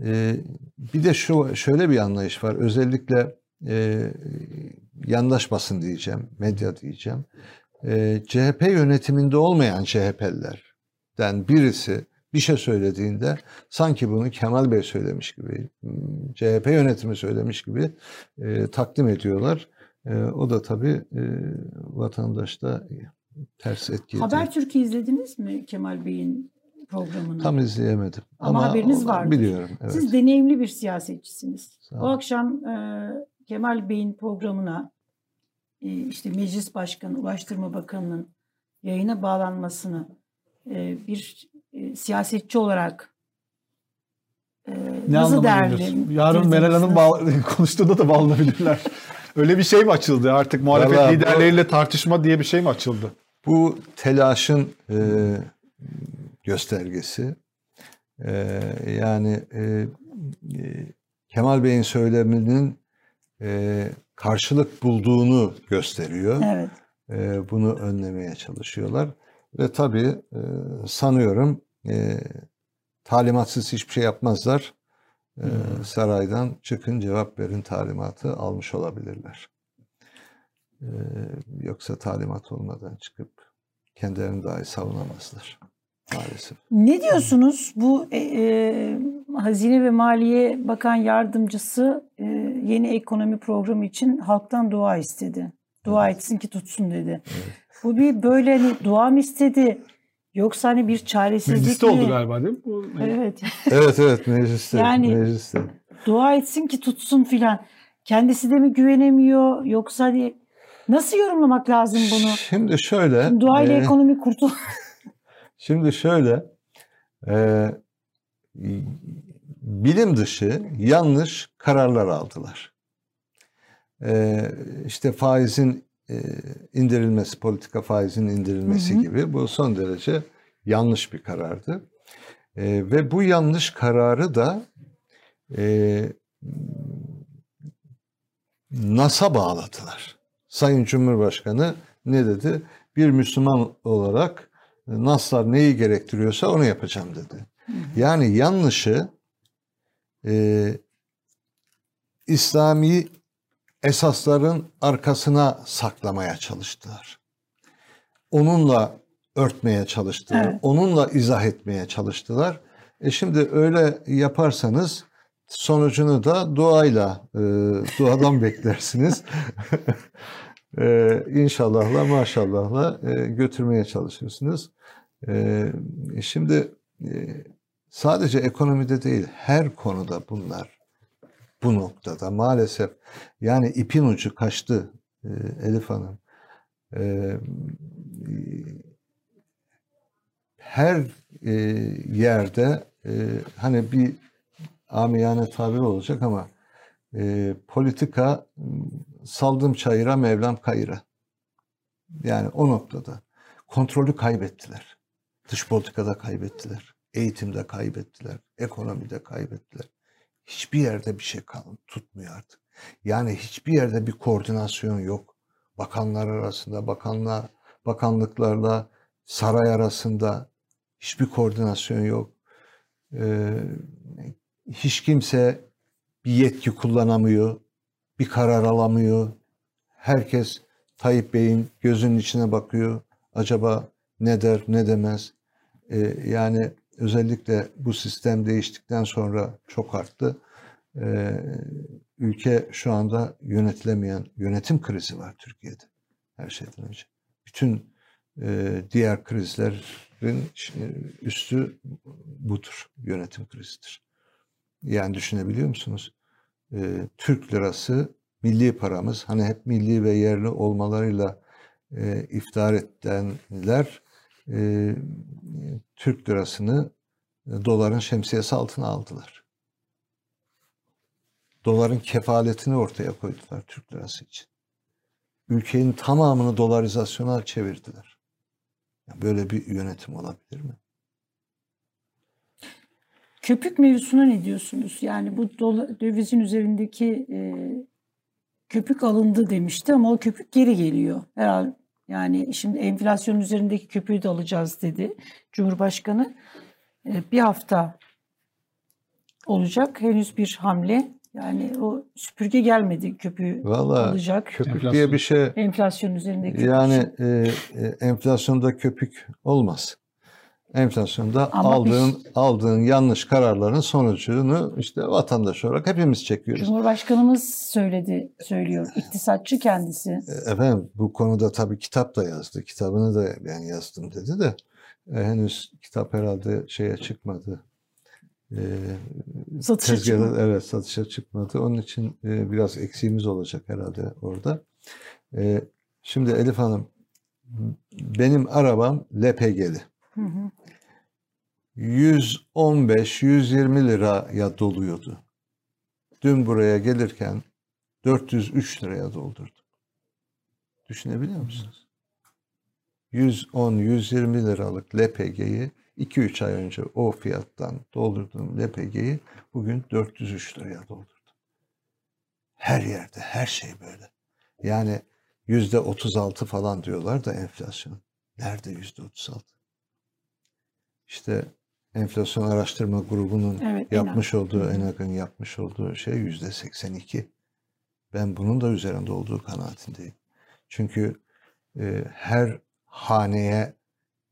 Speaker 3: e, bir de şu şöyle bir anlayış var. Özellikle e, yandaş basın diyeceğim, medya diyeceğim. E, CHP yönetiminde olmayan CHP'lilerden birisi bir şey söylediğinde sanki bunu Kemal Bey söylemiş gibi, CHP yönetimi söylemiş gibi e, takdim ediyorlar. E, o da tabii e, vatandaşta ters etki ediyor.
Speaker 1: Habertürk'ü izlediniz mi Kemal Bey'in programını?
Speaker 3: Tam izleyemedim.
Speaker 1: Ama,
Speaker 3: Ama,
Speaker 1: haberiniz var.
Speaker 3: Biliyorum. Evet.
Speaker 1: Siz deneyimli bir siyasetçisiniz. O akşam e, Kemal Bey'in programına e, işte Meclis Başkanı, Ulaştırma Bakanı'nın yayına bağlanmasını e, bir e, siyasetçi olarak e,
Speaker 2: Ne
Speaker 1: nasıl değerlendirdiniz?
Speaker 2: Yarın Meral Hanım bağ- konuştuğunda da bağlanabilirler. Öyle bir şey mi açıldı? Artık muhalefet
Speaker 3: Vallahi bu-
Speaker 2: liderleriyle tartışma diye bir şey mi açıldı?
Speaker 3: Bu telaşın e, göstergesi. E, yani e, e, Kemal Bey'in söyleminin e, karşılık bulduğunu gösteriyor.
Speaker 1: Evet.
Speaker 3: E, bunu önlemeye çalışıyorlar. Ve tabii e, sanıyorum e, talimatsız hiçbir şey yapmazlar. E, saraydan çıkın cevap verin talimatı almış olabilirler. E, yoksa talimat olmadan çıkıp kendilerini dahi savunamazlar maalesef.
Speaker 1: Ne diyorsunuz bu e, e, Hazine ve Maliye Bakan Yardımcısı e, yeni ekonomi programı için halktan dua istedi. Dua etsin ki tutsun dedi. Bu bir böyle hani dua mı istedi yoksa hani bir çaresizlik
Speaker 2: Mecliste
Speaker 1: mi?
Speaker 2: oldu galiba değil mi? Bu,
Speaker 1: Evet.
Speaker 3: Evet evet mecliste.
Speaker 1: Yani-
Speaker 3: mecliste.
Speaker 1: Dua etsin ki tutsun filan. Kendisi de mi güvenemiyor yoksa hani nasıl yorumlamak lazım bunu?
Speaker 3: Şimdi şöyle.
Speaker 1: Dua ile
Speaker 3: e,
Speaker 1: ekonomi kurtul.
Speaker 3: Şimdi şöyle, e, bilim dışı yanlış kararlar aldılar. E, işte faizin indirilmesi, politika faizin indirilmesi
Speaker 1: Hı hı.
Speaker 3: gibi bu son derece yanlış bir karardı. E, ve bu yanlış kararı da e, NAS'a bağladılar. Sayın Cumhurbaşkanı ne dedi? Bir Müslüman olarak Naslar neyi gerektiriyorsa onu yapacağım dedi. Yani yanlışı e, İslami esasların arkasına saklamaya çalıştılar. Onunla örtmeye çalıştılar.
Speaker 1: Evet.
Speaker 3: Onunla izah etmeye çalıştılar. E şimdi öyle yaparsanız sonucunu da duayla, e, duadan beklersiniz. e, inşallahla, maşallahla e, götürmeye çalışırsınız. E, şimdi e, sadece ekonomide değil, her konuda bunlar bu noktada maalesef yani ipin ucu kaçtı e, Elif Hanım. E, her e, yerde e, hani bir amiyane tabir olacak ama e, politika saldım çayıra mevlam kayıra. Yani o noktada kontrolü kaybettiler. Dış politikada kaybettiler. Eğitimde kaybettiler. Ekonomide kaybettiler. Hiçbir yerde bir şey tutmuyor artık. Yani hiçbir yerde bir koordinasyon yok. Bakanlar arasında, bakanlar, bakanlıklarla saray arasında hiçbir koordinasyon yok. Ee, hiç kimse bir yetki kullanamıyor, bir karar alamıyor. Herkes Tayyip Bey'in gözünün içine bakıyor. Acaba ne der, ne demez? Ee, yani özellikle bu sistem değiştikten sonra çok arttı. Ee, ülke şu anda yönetilemeyen yönetim krizi var Türkiye'de her şeyden önce. Bütün e, diğer krizlerin üstü budur, yönetim krizidir. Yani düşünebiliyor musunuz? Ee, Türk lirası milli paramız, hani hep milli ve yerli olmalarıyla e, iftihar edenler e, Türk lirasını e, doların şemsiyesi altına aldılar. Doların kefaletini ortaya koydular Türk lirası için. Ülkenin tamamını dolarizasyona çevirdiler. Böyle bir yönetim olabilir mi?
Speaker 1: Köpük mevzusuna ne diyorsunuz? Yani bu dola- dövizin üzerindeki e, köpük alındı demişti ama o köpük geri geliyor. Herhalde yani şimdi enflasyonun üzerindeki köpüğü de alacağız dedi Cumhurbaşkanı. E, bir hafta olacak henüz bir hamle Yani o süpürge gelmedi köpüğü
Speaker 3: Valla
Speaker 1: olacak.
Speaker 3: köpük
Speaker 2: Enflasyon.
Speaker 3: diye bir şey
Speaker 1: Enflasyon üzerinde köpük.
Speaker 3: yani e, e, enflasyonda köpük olmaz. Enflasyonda
Speaker 1: Ama
Speaker 3: aldığın aldığın yanlış kararların sonucunu işte vatandaş olarak hepimiz çekiyoruz.
Speaker 1: Cumhurbaşkanımız söyledi, söylüyor. İktisatçı kendisi.
Speaker 3: E, Efendim bu konuda tabii kitap da yazdı. Kitabını da ben yazdım dedi de e, henüz kitap herhalde şeye çıkmadı. E,
Speaker 1: Satışa çıkmadı.
Speaker 3: Evet satışa çıkmadı. Onun için e, biraz eksiğimiz olacak herhalde orada. E, şimdi Elif Hanım benim arabam LPG'li.
Speaker 1: Hı hı.
Speaker 3: 115-120 liraya doluyordu. Dün buraya gelirken 403 liraya doldurdum. Düşünebiliyor musunuz? 110-120 liralık LPG'yi 2-3 ay önce o fiyattan doldurduğum LPG'yi bugün 403 liraya doldurdum. Her yerde her şey böyle. Yani yüzde 36 falan diyorlar da enflasyon. Nerede yüzde 36? İşte enflasyon araştırma grubunun
Speaker 1: Evet,
Speaker 3: yapmış
Speaker 1: ENAG.
Speaker 3: olduğu. ENAG'ın yapmış olduğu şey yüzde 82. Ben bunun da üzerinde olduğu kanaatindeyim. Çünkü e, her haneye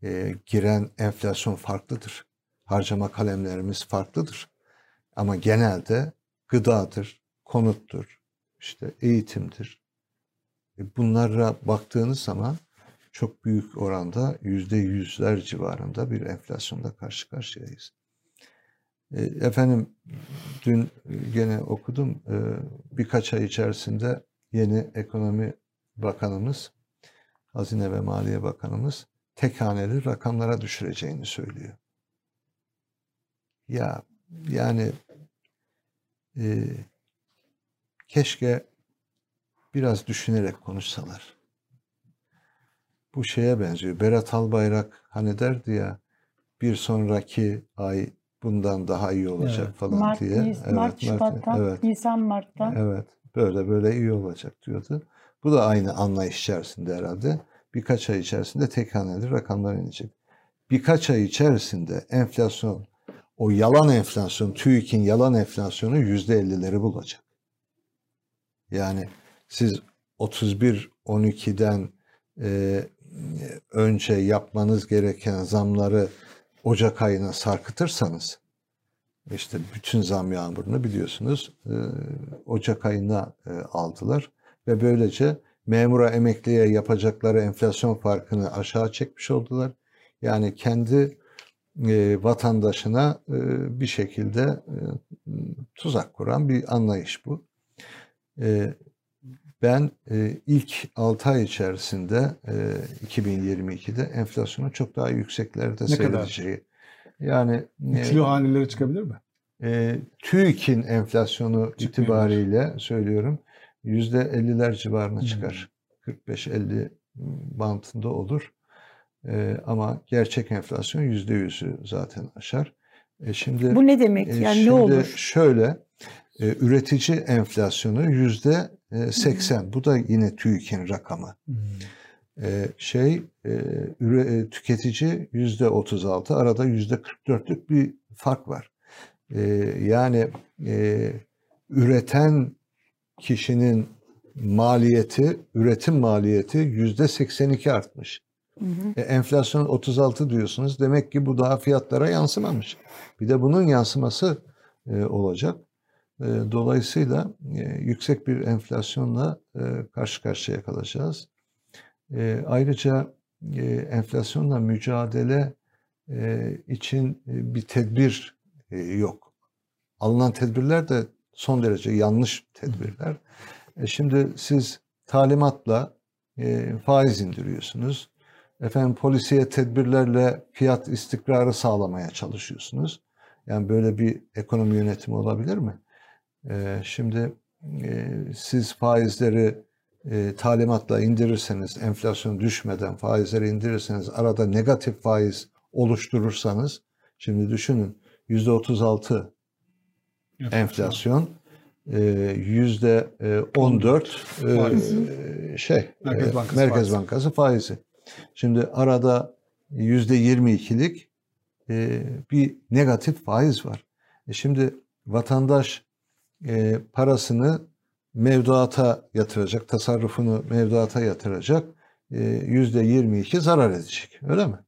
Speaker 3: e, giren enflasyon farklıdır. Harcama kalemlerimiz farklıdır. Ama genelde gıdadır, konuttur, işte eğitimdir. E, bunlara baktığınız zaman çok büyük oranda yüzde yüzler civarında bir enflasyonda karşı karşıyayız. E, Efendim dün gene okudum e, birkaç ay içerisinde yeni ekonomi bakanımız, Hazine ve Maliye Bakanımız tek haneli rakamlara düşüreceğini söylüyor. Ya yani e, keşke biraz düşünerek konuşsalar. Bu şeye benziyor. Berat Albayrak hani derdi ya bir sonraki ay bundan daha iyi olacak
Speaker 2: Evet.
Speaker 3: falan
Speaker 1: Mart,
Speaker 3: diye.
Speaker 1: Nis- Mart, Şubat'tan,
Speaker 3: evet.
Speaker 1: Nisan, Mart'tan.
Speaker 3: Evet, böyle böyle iyi olacak diyordu. Bu da aynı anlayış içerisinde herhalde. Birkaç ay içerisinde tek haneli rakamlar inecek. Birkaç ay içerisinde enflasyon, o yalan enflasyon, TÜİK'in yalan enflasyonu yüzde ellileri bulacak. Yani siz 31-12'den e, önce yapmanız gereken zamları Ocak ayına sarkıtırsanız, işte bütün zam yağmurunu biliyorsunuz e, Ocak ayına e, aldılar ve böylece memura emekliye yapacakları enflasyon farkını aşağı çekmiş oldular. Yani kendi e, vatandaşına bir şekilde tuzak kuran bir anlayış bu. E, ben e, ilk 6 ay içerisinde e, 2022'de enflasyonun çok daha yükseklerde seyredeceği. Yani e,
Speaker 2: Üçlü haneleri çıkabilir mi?
Speaker 3: e, TÜİK'in enflasyonu
Speaker 2: Çıkmıyor.
Speaker 3: itibariyle söylüyorum yüzde 50'ler civarına
Speaker 2: Hmm.
Speaker 3: çıkar. 45-50 bantında olur. E, ama gerçek enflasyon yüzde yüzü zaten aşar. E, şimdi
Speaker 1: Bu ne demek?
Speaker 3: e,
Speaker 1: Yani
Speaker 3: şimdi
Speaker 1: ne olur?
Speaker 3: şöyle e, üretici enflasyonu yüzde e, 80. Bu da yine TÜİK'in rakamı. E, şey e, e, tüketici yüzde 36 arada yüzde 44'lük bir fark var. E, yani e, üreten kişinin maliyeti, üretim maliyeti yüzde 82 artmış.
Speaker 1: Hı hı.
Speaker 3: E, enflasyon 36 diyorsunuz. Demek ki bu daha fiyatlara yansımamış. Bir de bunun yansıması e, olacak. E, dolayısıyla e, yüksek bir enflasyonla e, karşı karşıya kalacağız. E, ayrıca e, enflasyonla mücadele için bir tedbir yok. Alınan tedbirler de son derece yanlış tedbirler. Şimdi siz talimatla faiz indiriyorsunuz. Efendim polisiye tedbirlerle fiyat istikrarı sağlamaya çalışıyorsunuz. Yani böyle bir ekonomi yönetimi olabilir mi? E, şimdi e, siz faizleri e, talimatla indirirseniz, enflasyon düşmeden faizleri indirirseniz, arada negatif faiz oluşturursanız, şimdi düşünün yüzde 36 enflasyon, e, yüzde e, 14 e,
Speaker 2: Faizi.
Speaker 3: şey
Speaker 2: Merkez Bankası
Speaker 3: Merkez
Speaker 2: faizi.
Speaker 3: Bankası faizi. Şimdi arada yüzde 22'lik e, bir negatif faiz var. E şimdi vatandaş e, parasını mevduata yatıracak, tasarrufunu mevduata yatıracak, e, yüzde 22 zarar edecek. Öyle mi?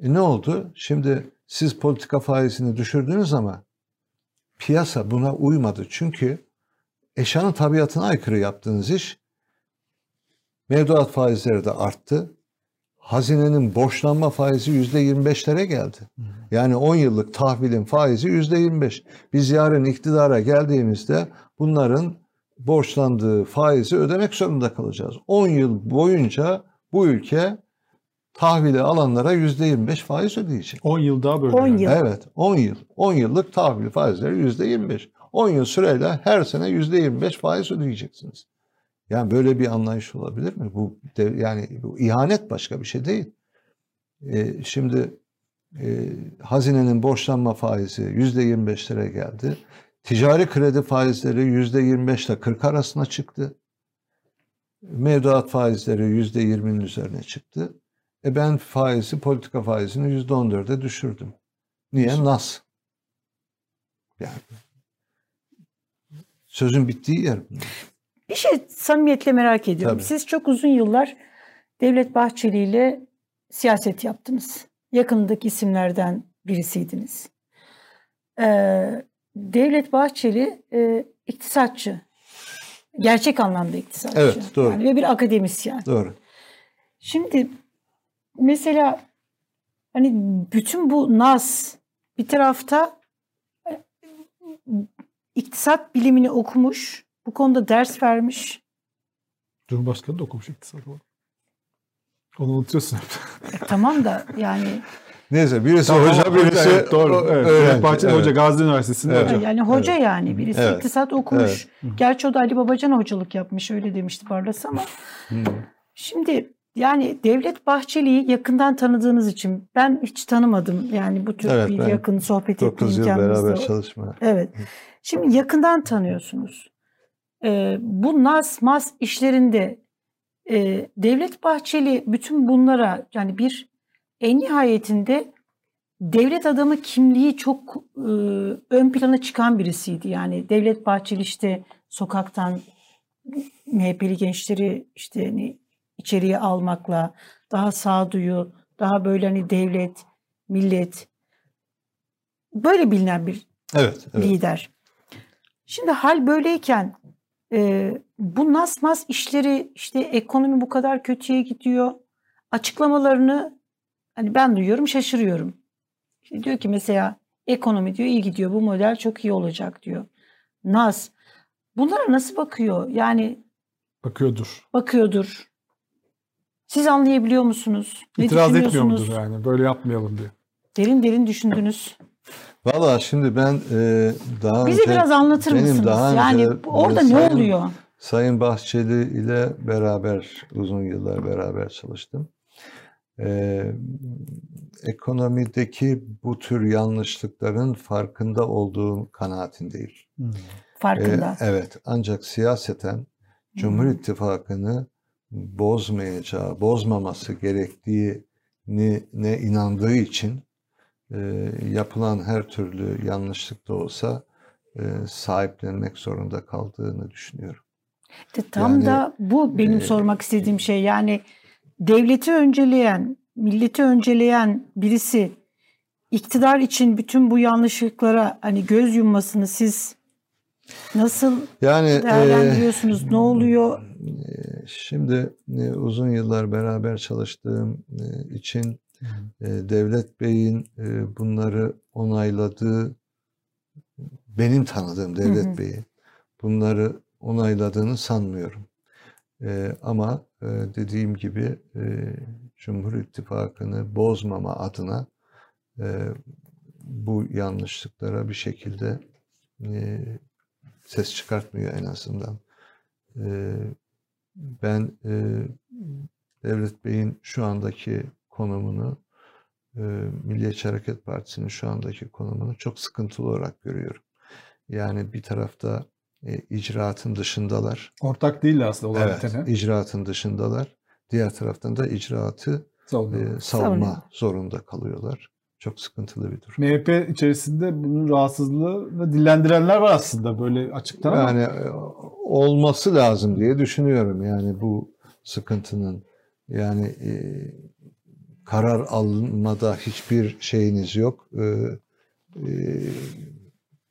Speaker 3: E ne oldu? Şimdi siz politika faizini düşürdünüz ama piyasa buna uymadı. Çünkü eşyanın tabiatına aykırı yaptığınız iş mevduat faizleri de arttı. Hazinenin borçlanma faizi yüzde 25'lere geldi. Yani 10 yıllık tahvilin faizi yüzde 25. Biz yarın iktidara geldiğimizde bunların borçlandığı faizi ödemek zorunda kalacağız. 10 yıl boyunca bu ülke tahvili alanlara yüzde 25 faiz ödeyecek.
Speaker 2: 10 yıl daha böyle.
Speaker 1: 10
Speaker 2: yani.
Speaker 1: yıl.
Speaker 3: Evet 10 yıl. 10 yıllık tahvil faizleri yüzde 25. 10 yıl süreyle her sene yüzde 25 faiz ödeyeceksiniz. Yani böyle bir anlayış olabilir mi? Bu de, yani bu ihanet başka bir şey değil. Ee, şimdi e, hazinenin borçlanma faizi yüzde 25'lere geldi. Ticari kredi faizleri yüzde 25 ile 40 arasına çıktı. Mevduat faizleri yüzde 20'nin üzerine çıktı. E ben faizi, politika faizini yüzde 14'e düşürdüm. Niye? Nas. Yani sözün bittiği yer. bunlar.
Speaker 1: Bir şey samimiyetle merak ediyorum.
Speaker 3: Tabii.
Speaker 1: Siz çok uzun yıllar Devlet Bahçeli ile siyaset yaptınız. Yakındaki isimlerden birisiydiniz. Ee, Devlet Bahçeli e, iktisatçı. Gerçek anlamda iktisatçı.
Speaker 3: Evet, doğru.
Speaker 1: Yani ve bir akademisyen.
Speaker 3: Doğru.
Speaker 1: Şimdi mesela hani bütün bu nas bir tarafta e, iktisat bilimini okumuş, bu konuda ders vermiş.
Speaker 2: Cumhurbaşkanı da okumuş iktisat olarak. Onu unutuyorsun hep.
Speaker 1: E, tamam da yani
Speaker 3: Neyse birisi
Speaker 2: Tamam,
Speaker 3: hoca birisi
Speaker 2: evet, doğru.
Speaker 3: o-
Speaker 2: Evet.
Speaker 3: öğrenci.
Speaker 2: Bahçeli
Speaker 3: Evet.
Speaker 2: Hoca Gazi Üniversitesi'nde
Speaker 3: Evet.
Speaker 2: hoca.
Speaker 1: yani hoca yani birisi
Speaker 3: Evet.
Speaker 1: iktisat okumuş. Gerçi o da Ali Babacan hocalık yapmış öyle demişti Barlas ama şimdi yani Devlet Bahçeli'yi yakından tanıdığınız için ben hiç tanımadım. Yani bu tür
Speaker 3: Evet,
Speaker 1: bir yakın sohbet etme
Speaker 3: 9 yıl
Speaker 1: imkanımız da
Speaker 3: beraber
Speaker 1: var.
Speaker 3: çalışma.
Speaker 1: Evet. Şimdi yakından tanıyorsunuz. Ee, bu nas mas işlerinde e, Devlet Bahçeli bütün bunlara yani bir en nihayetinde devlet adamı kimliği çok e, ön plana çıkan birisiydi. Yani Devlet Bahçeli işte sokaktan MHP'li gençleri işte hani içeriye almakla daha sağduyu, daha böyle hani devlet, millet böyle bilinen bir
Speaker 3: Evet. evet.
Speaker 1: lider. Şimdi hal böyleyken e, bu nasmas işleri işte ekonomi bu kadar kötüye gidiyor. Açıklamalarını hani ben duyuyorum şaşırıyorum. İşte diyor ki mesela ekonomi diyor iyi gidiyor bu model çok iyi olacak diyor. Nas bunlara nasıl bakıyor? Yani
Speaker 2: Bakıyordur.
Speaker 1: bakıyordur. Siz anlayabiliyor musunuz? Ne
Speaker 2: İtiraz etmiyor mudur yani? Böyle yapmayalım diye.
Speaker 1: Derin derin düşündünüz.
Speaker 3: Valla şimdi ben e, daha
Speaker 1: Bize
Speaker 3: önce
Speaker 1: biraz anlatır
Speaker 3: benim
Speaker 1: mısınız?
Speaker 3: daha önce
Speaker 1: yani orada ne
Speaker 3: Sayın-
Speaker 1: oluyor?
Speaker 3: Sayın Bahçeli ile beraber uzun yıllar beraber çalıştım. Ee, ekonomideki bu tür yanlışlıkların farkında olduğum kanaatindeyim.
Speaker 1: Farkında.
Speaker 3: Ee, evet ancak siyaseten Cumhur İttifakı'nı bozmayacağı, bozmaması gerektiğini ne inandığı için e, yapılan her türlü yanlışlık da olsa e, sahiplenmek zorunda kaldığını düşünüyorum.
Speaker 1: İşte tam
Speaker 3: Yani,
Speaker 1: da bu benim
Speaker 3: e,
Speaker 1: sormak istediğim şey. Yani devleti önceleyen, milleti önceleyen birisi iktidar için bütün bu yanlışlıklara hani göz yummasını siz nasıl
Speaker 3: Yani e,
Speaker 1: değerlendiriyorsunuz? ne oluyor?
Speaker 3: e, şimdi e, uzun yıllar beraber çalıştığım e, için e, Devlet Bey'in e, bunları onayladığı benim tanıdığım Devlet
Speaker 1: Hı hı.
Speaker 3: Bey'i bunları onayladığını sanmıyorum. E, ama e, dediğim gibi e, Cumhur İttifakı'nı bozmama adına e, bu yanlışlıklara bir şekilde e, ses çıkartmıyor en azından. E, ben e, Devlet Bey'in şu andaki konumunu e, Milliyetçi Hareket Partisi'nin şu andaki konumunu çok sıkıntılı olarak görüyorum. Yani bir tarafta e, icraatın dışındalar.
Speaker 2: Ortak değil aslında olan
Speaker 3: Evet,
Speaker 2: bitene.
Speaker 3: icraatın dışındalar. Diğer taraftan da icraatı e, savunma
Speaker 1: Savunuyor.
Speaker 3: zorunda kalıyorlar. çok sıkıntılı bir durum.
Speaker 2: MHP içerisinde bunun rahatsızlığını dillendirenler var aslında böyle açıktan ama
Speaker 3: Yani e, olması lazım diye düşünüyorum. Yani bu sıkıntının yani e, karar almada hiçbir şeyiniz yok. E, e,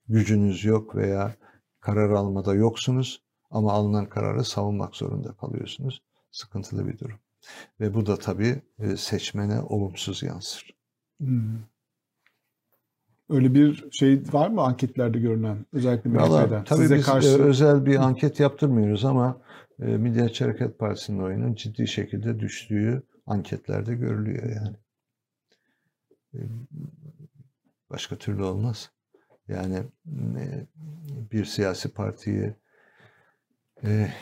Speaker 3: gücünüz yok veya karar almada yoksunuz ama alınan kararı savunmak zorunda kalıyorsunuz. Sıkıntılı bir durum. Ve bu da tabii e, seçmene olumsuz yansır.
Speaker 2: Hmm. öyle bir şey var mı anketlerde görünen özellikle MHP'den?
Speaker 3: tabii
Speaker 2: Size
Speaker 3: biz
Speaker 2: karşı
Speaker 3: özel bir anket yaptırmıyoruz ama Milliyetçi Hareket Partisi'nin oyunun ciddi şekilde düştüğü anketlerde görülüyor yani. E, Başka türlü olmaz. Yani e, bir siyasi partiyi e,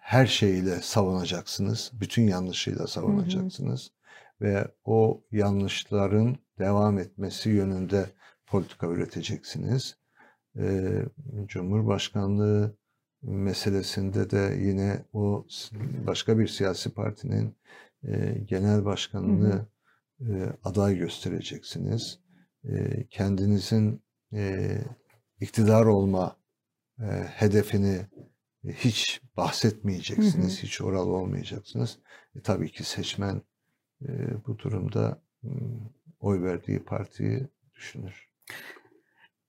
Speaker 3: her şeyiyle savunacaksınız. Bütün yanlışıyla savunacaksınız. Ve o yanlışların devam etmesi yönünde politika üreteceksiniz. Cumhurbaşkanlığı meselesinde de yine o başka bir siyasi partinin e, genel başkanını e, aday göstereceksiniz. E, kendinizin e, iktidar olma e, hedefini hiç bahsetmeyeceksiniz, hiç oral olmayacaksınız. E, tabii ki seçmen e, bu durumda oy verdiği partiyi düşünür.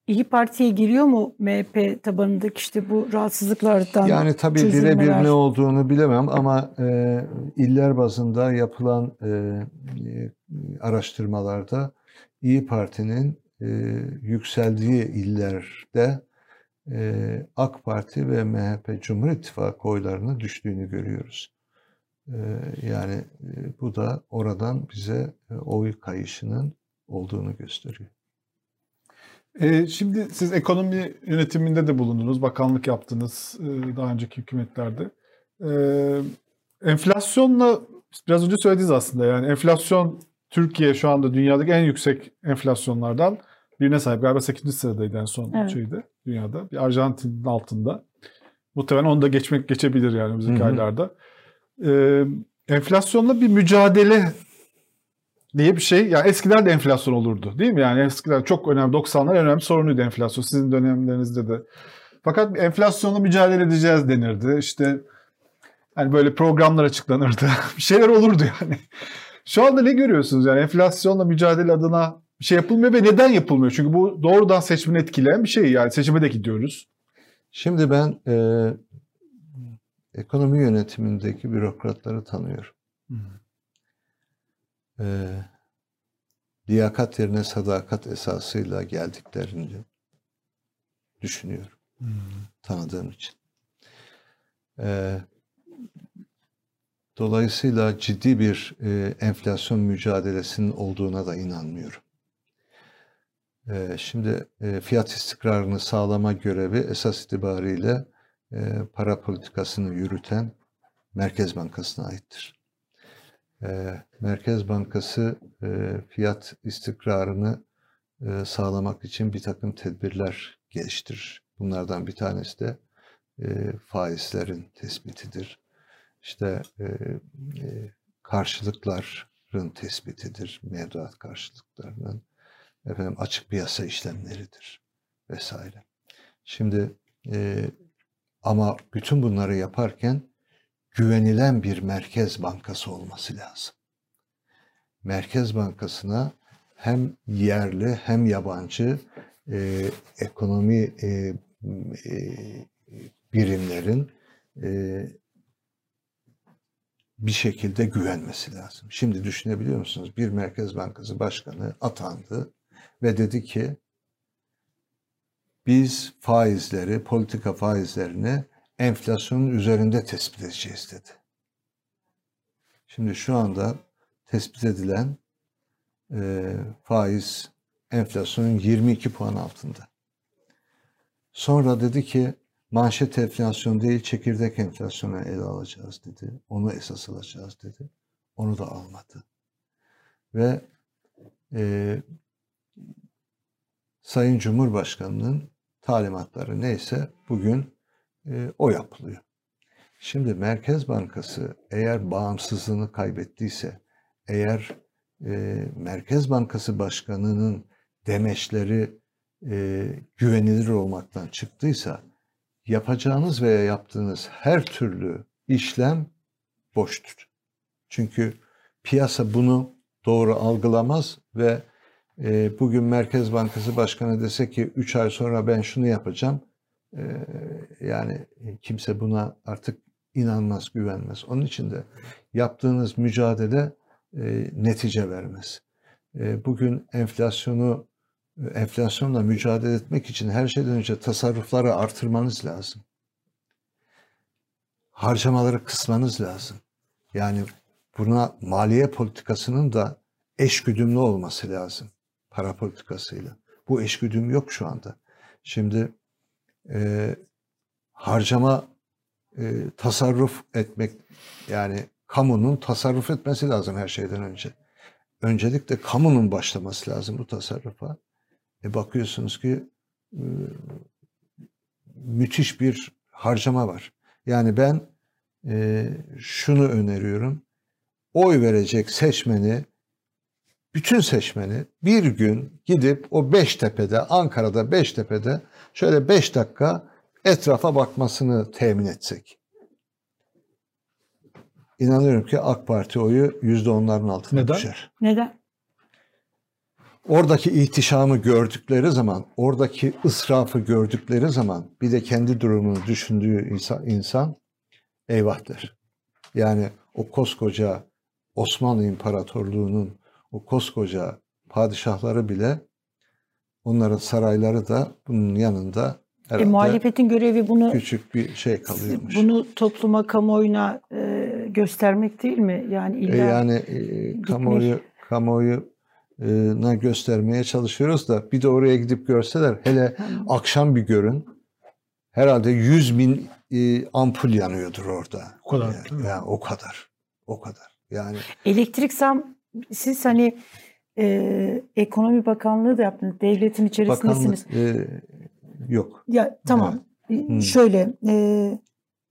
Speaker 1: İyi Parti'ye giriyor mu MHP tabanındaki işte bu rahatsızlıklardan?
Speaker 3: Yani tabii birebir ne olduğunu bilemem ama e, iller bazında yapılan e, e, araştırmalarda İyi Parti'nin e, yükseldiği illerde e, AK Parti ve MHP Cumhur İttifakı oylarının düştüğünü görüyoruz. E, yani e, bu da oradan bize e, oy kayışının olduğunu gösteriyor.
Speaker 2: E, şimdi siz ekonomi yönetiminde de bulundunuz, bakanlık yaptınız e, daha önceki hükümetlerde. E, enflasyonla biraz önce söylediniz aslında yani enflasyon Türkiye şu anda dünyadaki en yüksek enflasyonlardan birine sahip. Galiba 8. sıradaydı en son
Speaker 1: Evet.
Speaker 2: şeyde dünyada. Bir Arjantin'in altında. Muhtemelen onu da geçmek geçebilir yani
Speaker 3: hı.
Speaker 2: aylarda. E, enflasyonla bir mücadele diye bir şey. Yani eskiden de enflasyon olurdu değil mi? Yani eskiden çok önemli 90'lar en önemli sorunuydu enflasyon. Sizin dönemlerinizde de. Fakat enflasyonla mücadele edeceğiz denirdi. İşte hani böyle programlar açıklanırdı. bir şeyler olurdu yani. Şu anda ne görüyorsunuz? Yani enflasyonla mücadele adına bir şey yapılmıyor ve neden yapılmıyor? Çünkü bu doğrudan seçmeni etkileyen bir şey. Yani seçime de gidiyoruz.
Speaker 3: Şimdi ben e, ekonomi yönetimindeki bürokratları tanıyorum. E, liyakat yerine sadakat esasıyla geldiklerini düşünüyorum. Tanıdığım için. E, dolayısıyla ciddi bir e, enflasyon mücadelesinin olduğuna da inanmıyorum. E, şimdi e, fiyat istikrarını sağlama görevi esas itibariyle e, para politikasını yürüten Merkez Bankası'na aittir. E, Merkez Bankası e, fiyat istikrarını e, sağlamak için bir takım tedbirler geliştirir. Bunlardan bir tanesi de e, faizlerin tespitidir. İşte karşılıkların tespitidir, mevduat karşılıklarının efendim açık piyasa işlemleridir vesaire. Şimdi ama bütün bunları yaparken güvenilen bir merkez bankası olması lazım. Merkez bankasına hem yerli hem yabancı e, ekonomi e, e, birimlerin e, bir şekilde güvenmesi lazım. Şimdi düşünebiliyor musunuz? Bir Merkez Bankası Başkanı atandı ve dedi ki biz faizleri, politika faizlerini enflasyonun üzerinde tespit edeceğiz dedi. Şimdi şu anda tespit edilen e, faiz enflasyonun 22 puan altında. Sonra dedi ki manşet enflasyon değil çekirdek enflasyona ele alacağız dedi. Onu esas alacağız dedi. Onu da almadı. Ve e, Sayın Cumhurbaşkanı'nın talimatları neyse bugün e, o yapılıyor. Şimdi Merkez Bankası eğer bağımsızlığını kaybettiyse, eğer e, Merkez Bankası Başkanı'nın demeçleri e, güvenilir olmaktan çıktıysa yapacağınız veya yaptığınız her türlü işlem boştur. Çünkü piyasa bunu doğru algılamaz ve e, bugün Merkez Bankası Başkanı dese ki 3 ay sonra ben şunu yapacağım yani kimse buna artık inanmaz, güvenmez. Onun için de yaptığınız mücadele e, netice vermez. E, bugün enflasyonu enflasyonla mücadele etmek için her şeyden önce tasarrufları artırmanız lazım. Harcamaları kısmanız lazım. Yani buna maliye politikasının da eşgüdümlü olması lazım para politikasıyla. Bu eşgüdüm yok şu anda. Şimdi e, harcama e, tasarruf etmek yani kamunun tasarruf etmesi lazım her şeyden önce. Öncelikle kamunun başlaması lazım bu tasarrufa. E bakıyorsunuz ki e, müthiş bir harcama var. Yani ben e, şunu öneriyorum. Oy verecek seçmeni, bütün seçmeni bir gün gidip o Beştepe'de, Ankara'da Beştepe'de şöyle beş dakika etrafa bakmasını temin etsek. İnanıyorum ki AK Parti oyu yüzde onların altına
Speaker 2: Neden?
Speaker 3: düşer.
Speaker 1: Neden?
Speaker 3: Oradaki ihtişamı gördükleri zaman, oradaki ısrafı gördükleri zaman bir de kendi durumunu düşündüğü insan, insan eyvah der. Yani o koskoca Osmanlı İmparatorluğu'nun o koskoca padişahları bile onların sarayları da bunun yanında
Speaker 1: E,
Speaker 3: herhalde
Speaker 1: muhalefetin görevi bunu
Speaker 3: küçük bir şey kalıyormuş.
Speaker 1: bunu topluma, kamuoyuna e, göstermek değil mi? Yani illa
Speaker 3: E yani e, kamuoyu kamuoyuna göstermeye çalışıyoruz da bir de oraya gidip görseler hele akşam bir görün herhalde 100 bin e, ampul yanıyordur orada.
Speaker 2: O kadar,
Speaker 3: Yani, yani o kadar. O kadar. Yani
Speaker 1: elektrik zam siz hani e, ekonomi bakanlığı da yaptınız. Devletin içerisindesiniz.
Speaker 3: bakanlık e, yok.
Speaker 1: Ya tamam.
Speaker 3: Hmm.
Speaker 1: Şöyle e,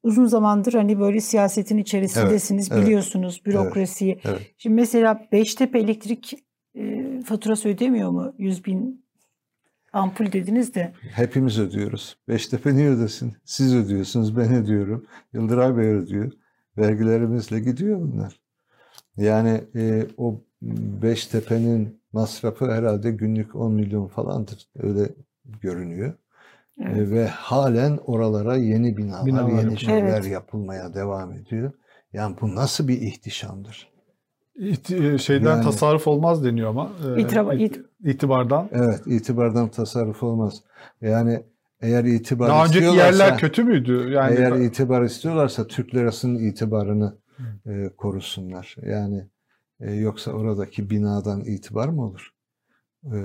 Speaker 1: uzun zamandır hani böyle siyasetin içerisindesiniz
Speaker 3: evet,
Speaker 1: biliyorsunuz bürokrasiyi.
Speaker 3: Evet.
Speaker 1: Şimdi mesela Beştepe elektrik e, faturası ödemiyor mu? 100 bin ampul dediniz de.
Speaker 3: Hepimiz ödüyoruz. Beştepe niye ödesin? Siz ödüyorsunuz, ben ödüyorum. Yıldıray Bey ödüyor. Vergilerimizle gidiyor bunlar. Yani e, o Beştepe'nin masrafı herhalde günlük 10 milyon falandır. Öyle görünüyor.
Speaker 1: Evet.
Speaker 3: E, ve halen oralara yeni binalar,
Speaker 2: Binalar
Speaker 3: yeni şeyler
Speaker 1: Evet.
Speaker 3: yapılmaya devam ediyor. Yani bu nasıl bir ihtişamdır?
Speaker 2: İhti- e, şeyden
Speaker 3: Yani-
Speaker 2: tasarruf olmaz deniyor ama. e,
Speaker 1: İtibar-
Speaker 2: it- itibardan.
Speaker 3: Evet, itibardan tasarruf olmaz. Yani eğer itibar
Speaker 2: Daha önceki
Speaker 3: istiyorlarsa,
Speaker 2: yerler kötü müydü? Yani
Speaker 3: eğer itibar istiyorlarsa Türk lirasının itibarını e, korusunlar. Yani e, yoksa oradaki binadan itibar mı olur? E,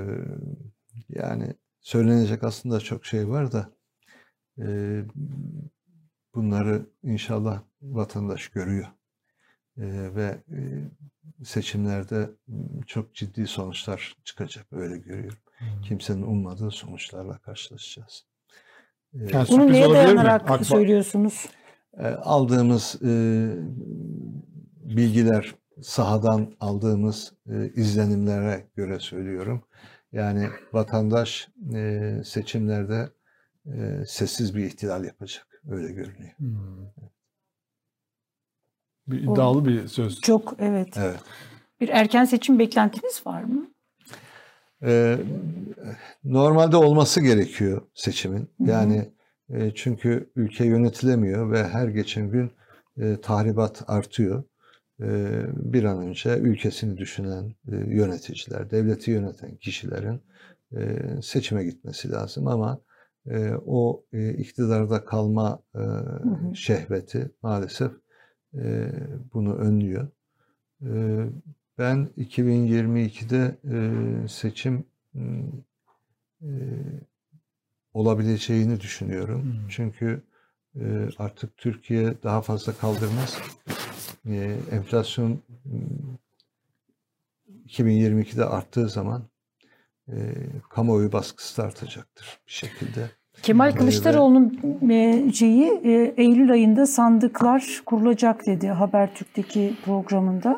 Speaker 3: yani söylenecek aslında çok şey var da e, bunları inşallah vatandaş görüyor. E, ve e, seçimlerde çok ciddi sonuçlar çıkacak öyle görüyorum. Kimsenin ummadığı sonuçlarla karşılaşacağız. E,
Speaker 2: Yani
Speaker 1: Bunu neye
Speaker 2: mi?
Speaker 1: dayanarak
Speaker 2: Akba-
Speaker 1: söylüyorsunuz?
Speaker 3: E, aldığımız e, bilgiler, sahadan aldığımız e, izlenimlere göre söylüyorum. Yani vatandaş e, seçimlerde e, sessiz bir ihtilal yapacak. Öyle görünüyor.
Speaker 2: Hmm. Bir iddialı bir söz.
Speaker 1: Çok evet.
Speaker 3: Evet.
Speaker 1: Bir erken seçim beklentiniz var mı?
Speaker 3: E, normalde olması gerekiyor seçimin. Yani e, çünkü ülke yönetilemiyor ve her geçen gün e, tahribat artıyor. E, bir an önce ülkesini düşünen e, yöneticiler, devleti yöneten kişilerin e, seçime gitmesi lazım ama e, o iktidarda kalma şehveti maalesef bunu önlüyor. Ben 2022'de e, seçim olabileceğini düşünüyorum. Çünkü artık Türkiye daha fazla kaldırmaz. E, enflasyon m, 2022'de arttığı zaman e, kamuoyu baskısı da artacaktır bir şekilde.
Speaker 1: Kemal
Speaker 3: Evet.
Speaker 1: Kılıçdaroğlu'nun e, şeyi e, Eylül ayında sandıklar kurulacak dedi Habertürk'teki programında.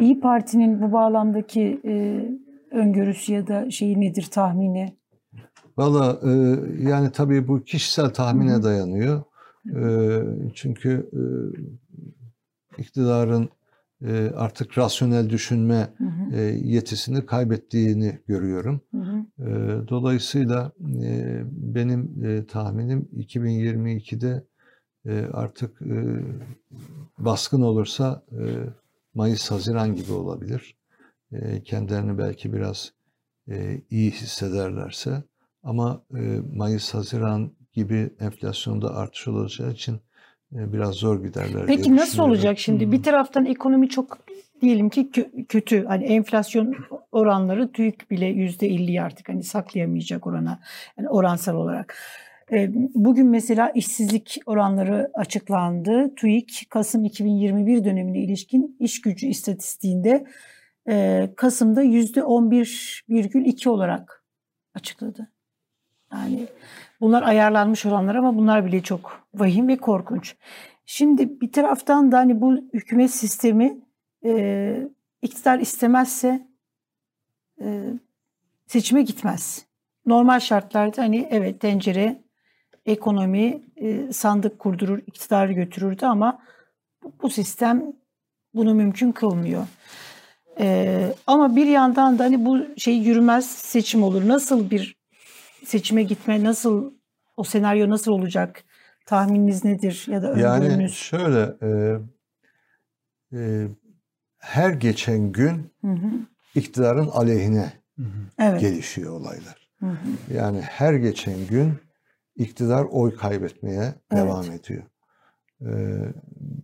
Speaker 1: İyi Parti'nin bu bağlamdaki e, öngörüsü ya da şeyi nedir tahmini?
Speaker 3: Valla yani tabii bu kişisel tahmine dayanıyor. Çünkü iktidarın e, artık rasyonel düşünme
Speaker 1: Hı hı,
Speaker 3: e, yetisini kaybettiğini görüyorum.
Speaker 1: hı hı.
Speaker 3: E, dolayısıyla e, benim e, tahminim 2022'de e, artık e, baskın olursa e, Mayıs-Haziran gibi olabilir. E, kendilerini belki biraz e, iyi hissederlerse ama e, Mayıs-Haziran gibi enflasyonda artış olacağı için biraz zor giderler
Speaker 1: Peki nasıl olacak şimdi?
Speaker 2: Hı.
Speaker 1: Bir taraftan ekonomi çok diyelim ki kö- kötü. Hani enflasyon oranları TÜİK bile yüzde 50'yi artık hani saklayamayacak orana. Yani oransal olarak. Ee, Bugün mesela işsizlik oranları açıklandı. TÜİK Kasım 2021 dönemine ilişkin iş gücü istatistiğinde e, Kasım'da yüzde 11,2 olarak açıkladı. Yani bunlar ayarlanmış oranlar ama bunlar bile çok vahim ve korkunç. Şimdi bir taraftan da hani bu hükümet sistemi e, iktidar istemezse e, seçime gitmez. Normal şartlarda hani evet tencere ekonomi e, sandık kurdurur, iktidarı götürürdü ama bu sistem bunu mümkün kılmıyor. E, ama bir yandan da hani bu şey yürümez seçim olur. Nasıl bir seçime gitme, nasıl o senaryo nasıl olacak? Tahmininiz nedir ya da
Speaker 3: Yani
Speaker 1: öngörünüz?
Speaker 3: şöyle e, e, her geçen gün
Speaker 1: Hı hı.
Speaker 3: iktidarın aleyhine
Speaker 2: Hı hı.
Speaker 1: Evet.
Speaker 3: gelişiyor olaylar.
Speaker 1: Hı hı.
Speaker 3: Yani her geçen gün iktidar oy kaybetmeye devam ediyor. E,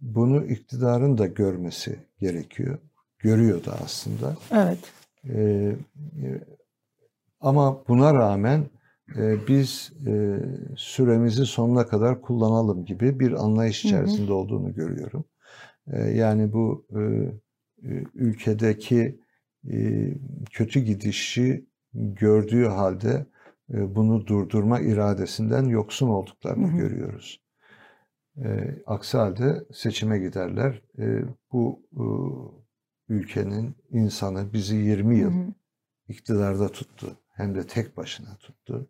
Speaker 3: bunu iktidarın da görmesi gerekiyor. Görüyor da aslında.
Speaker 1: Evet.
Speaker 3: E, e, ama buna rağmen e, biz e, süremizi sonuna kadar kullanalım gibi bir anlayış
Speaker 1: Hı hı.
Speaker 3: içerisinde olduğunu görüyorum. E, yani bu e, e, ülkedeki e, kötü gidişi gördüğü halde e, bunu durdurma iradesinden yoksun olduklarını
Speaker 1: Hı hı.
Speaker 3: görüyoruz. E, aksi halde seçime giderler. E, bu e, ülkenin insanı bizi 20
Speaker 1: Hı
Speaker 3: yıl
Speaker 1: hı.
Speaker 3: iktidarda tuttu. Hem de tek başına tuttu.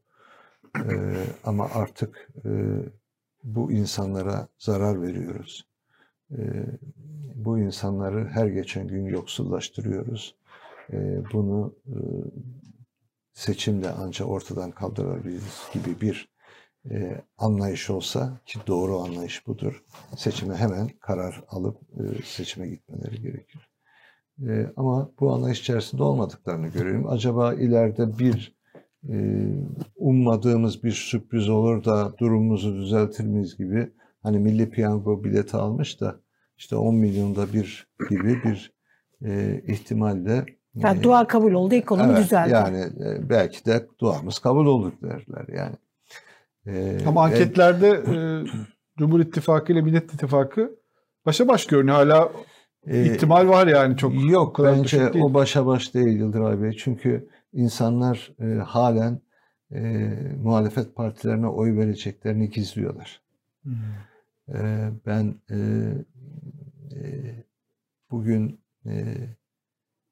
Speaker 3: Ee, ama artık e, bu insanlara zarar veriyoruz. Ee, bu insanları her geçen gün yoksullaştırıyoruz. Ee, bunu e, seçimle ancak ortadan kaldırabiliriz gibi bir e, anlayış olsa ki doğru anlayış budur. Seçime hemen karar alıp e, seçime gitmeleri gerekir. E, ama bu anlayış içerisinde olmadıklarını görüyorum. Acaba ileride bir ummadığımız bir sürpriz olur da durumumuzu düzeltir miyiz gibi hani milli piyango bileti almış da işte 10 milyonda bir gibi bir e, ihtimalle
Speaker 1: Yani
Speaker 3: e,
Speaker 1: dua kabul oldu, ekonomi
Speaker 3: evet,
Speaker 1: düzeldi.
Speaker 3: Yani e, belki de duamız kabul olur derler yani. E,
Speaker 2: Ama anketlerde e, Cumhur İttifakı ile Millet İttifakı başa baş görünüyor. Hala
Speaker 3: e,
Speaker 2: ihtimal var yani çok.
Speaker 3: Yok bence o başa baş değil Yıldıray Bey. Çünkü insanlar e, halen e, muhalefet partilerine oy vereceklerini gizliyorlar. E, ben e, e, bugün e,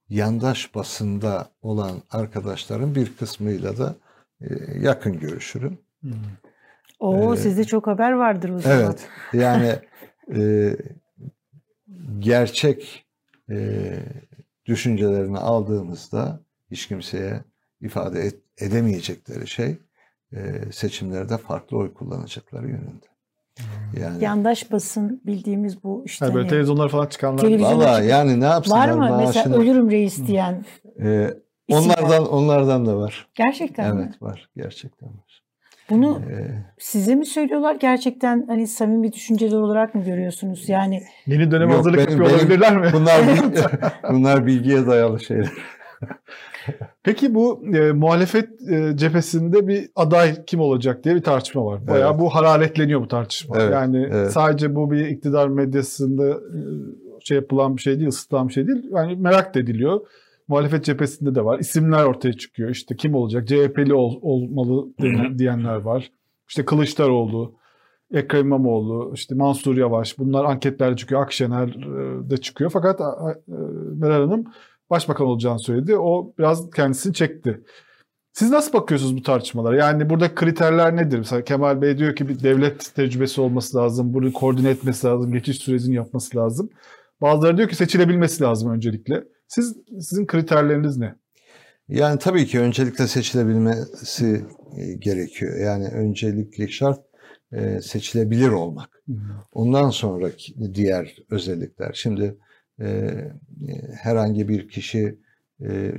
Speaker 3: yandaş basında olan arkadaşların bir kısmıyla da e, yakın görüşürüm.
Speaker 2: Hı.
Speaker 1: Oo
Speaker 3: Ee,
Speaker 1: sizde çok haber vardır o zaman.
Speaker 3: Evet. Yani e, gerçek e, düşüncelerini aldığımızda hiç kimseye ifade et- edemeyecekleri şey e, seçimlerde farklı oy kullanacakları yönünde. Yani
Speaker 1: Yandaş basın bildiğimiz bu işte
Speaker 2: Yani böyle
Speaker 1: hani
Speaker 2: televizyonlara falan çıkanlar.
Speaker 3: Valla yani ne yapsınlar
Speaker 1: var mı mesela
Speaker 3: maaşını-
Speaker 1: ölürüm reis diyen
Speaker 3: E, onlardan onlardan da var.
Speaker 1: Gerçekten mi?
Speaker 3: Evet var. Gerçekten var.
Speaker 1: Bunu
Speaker 3: E,
Speaker 1: size mi söylüyorlar gerçekten hani samimi düşünceler olarak mı görüyorsunuz? Yani
Speaker 2: Yeni dönem
Speaker 3: Yok,
Speaker 2: hazırlık
Speaker 3: benim-
Speaker 2: yapıyor
Speaker 3: benim-
Speaker 2: olabilirler mi?
Speaker 3: bunlar bunlar bilgiye dayalı şeyler.
Speaker 2: Peki bu e, muhalefet e, cephesinde bir aday kim olacak diye bir tartışma var. Bayağı
Speaker 3: Evet.
Speaker 2: bu hararetleniyor bu tartışma.
Speaker 3: Evet,
Speaker 2: yani
Speaker 3: evet.
Speaker 2: sadece bu bir iktidar medyasında e, şey yapılan bir şey değil, ısıtılan bir şey değil. Yani merak da ediliyor. Muhalefet cephesinde de var. İsimler ortaya çıkıyor. İşte kim olacak? CHP'li ol- olmalı diyenler var. İşte Kılıçdaroğlu. Ekrem İmamoğlu, işte Mansur Yavaş bunlar anketlerde çıkıyor. Akşener de çıkıyor. Fakat Meral Hanım başbakan olacağını söyledi. O biraz kendisini çekti. Siz nasıl bakıyorsunuz bu tartışmalara? Yani burada kriterler nedir? Mesela Kemal Bey diyor ki bir devlet tecrübesi olması lazım. Bunu koordine etmesi lazım. Geçiş sürecini yapması lazım. Bazıları diyor ki seçilebilmesi lazım öncelikle. Siz Sizin kriterleriniz ne?
Speaker 3: Yani tabii ki öncelikle seçilebilmesi e, gerekiyor. Yani öncelikli şart e, seçilebilir olmak. Ondan sonraki diğer özellikler. Şimdi herhangi bir kişi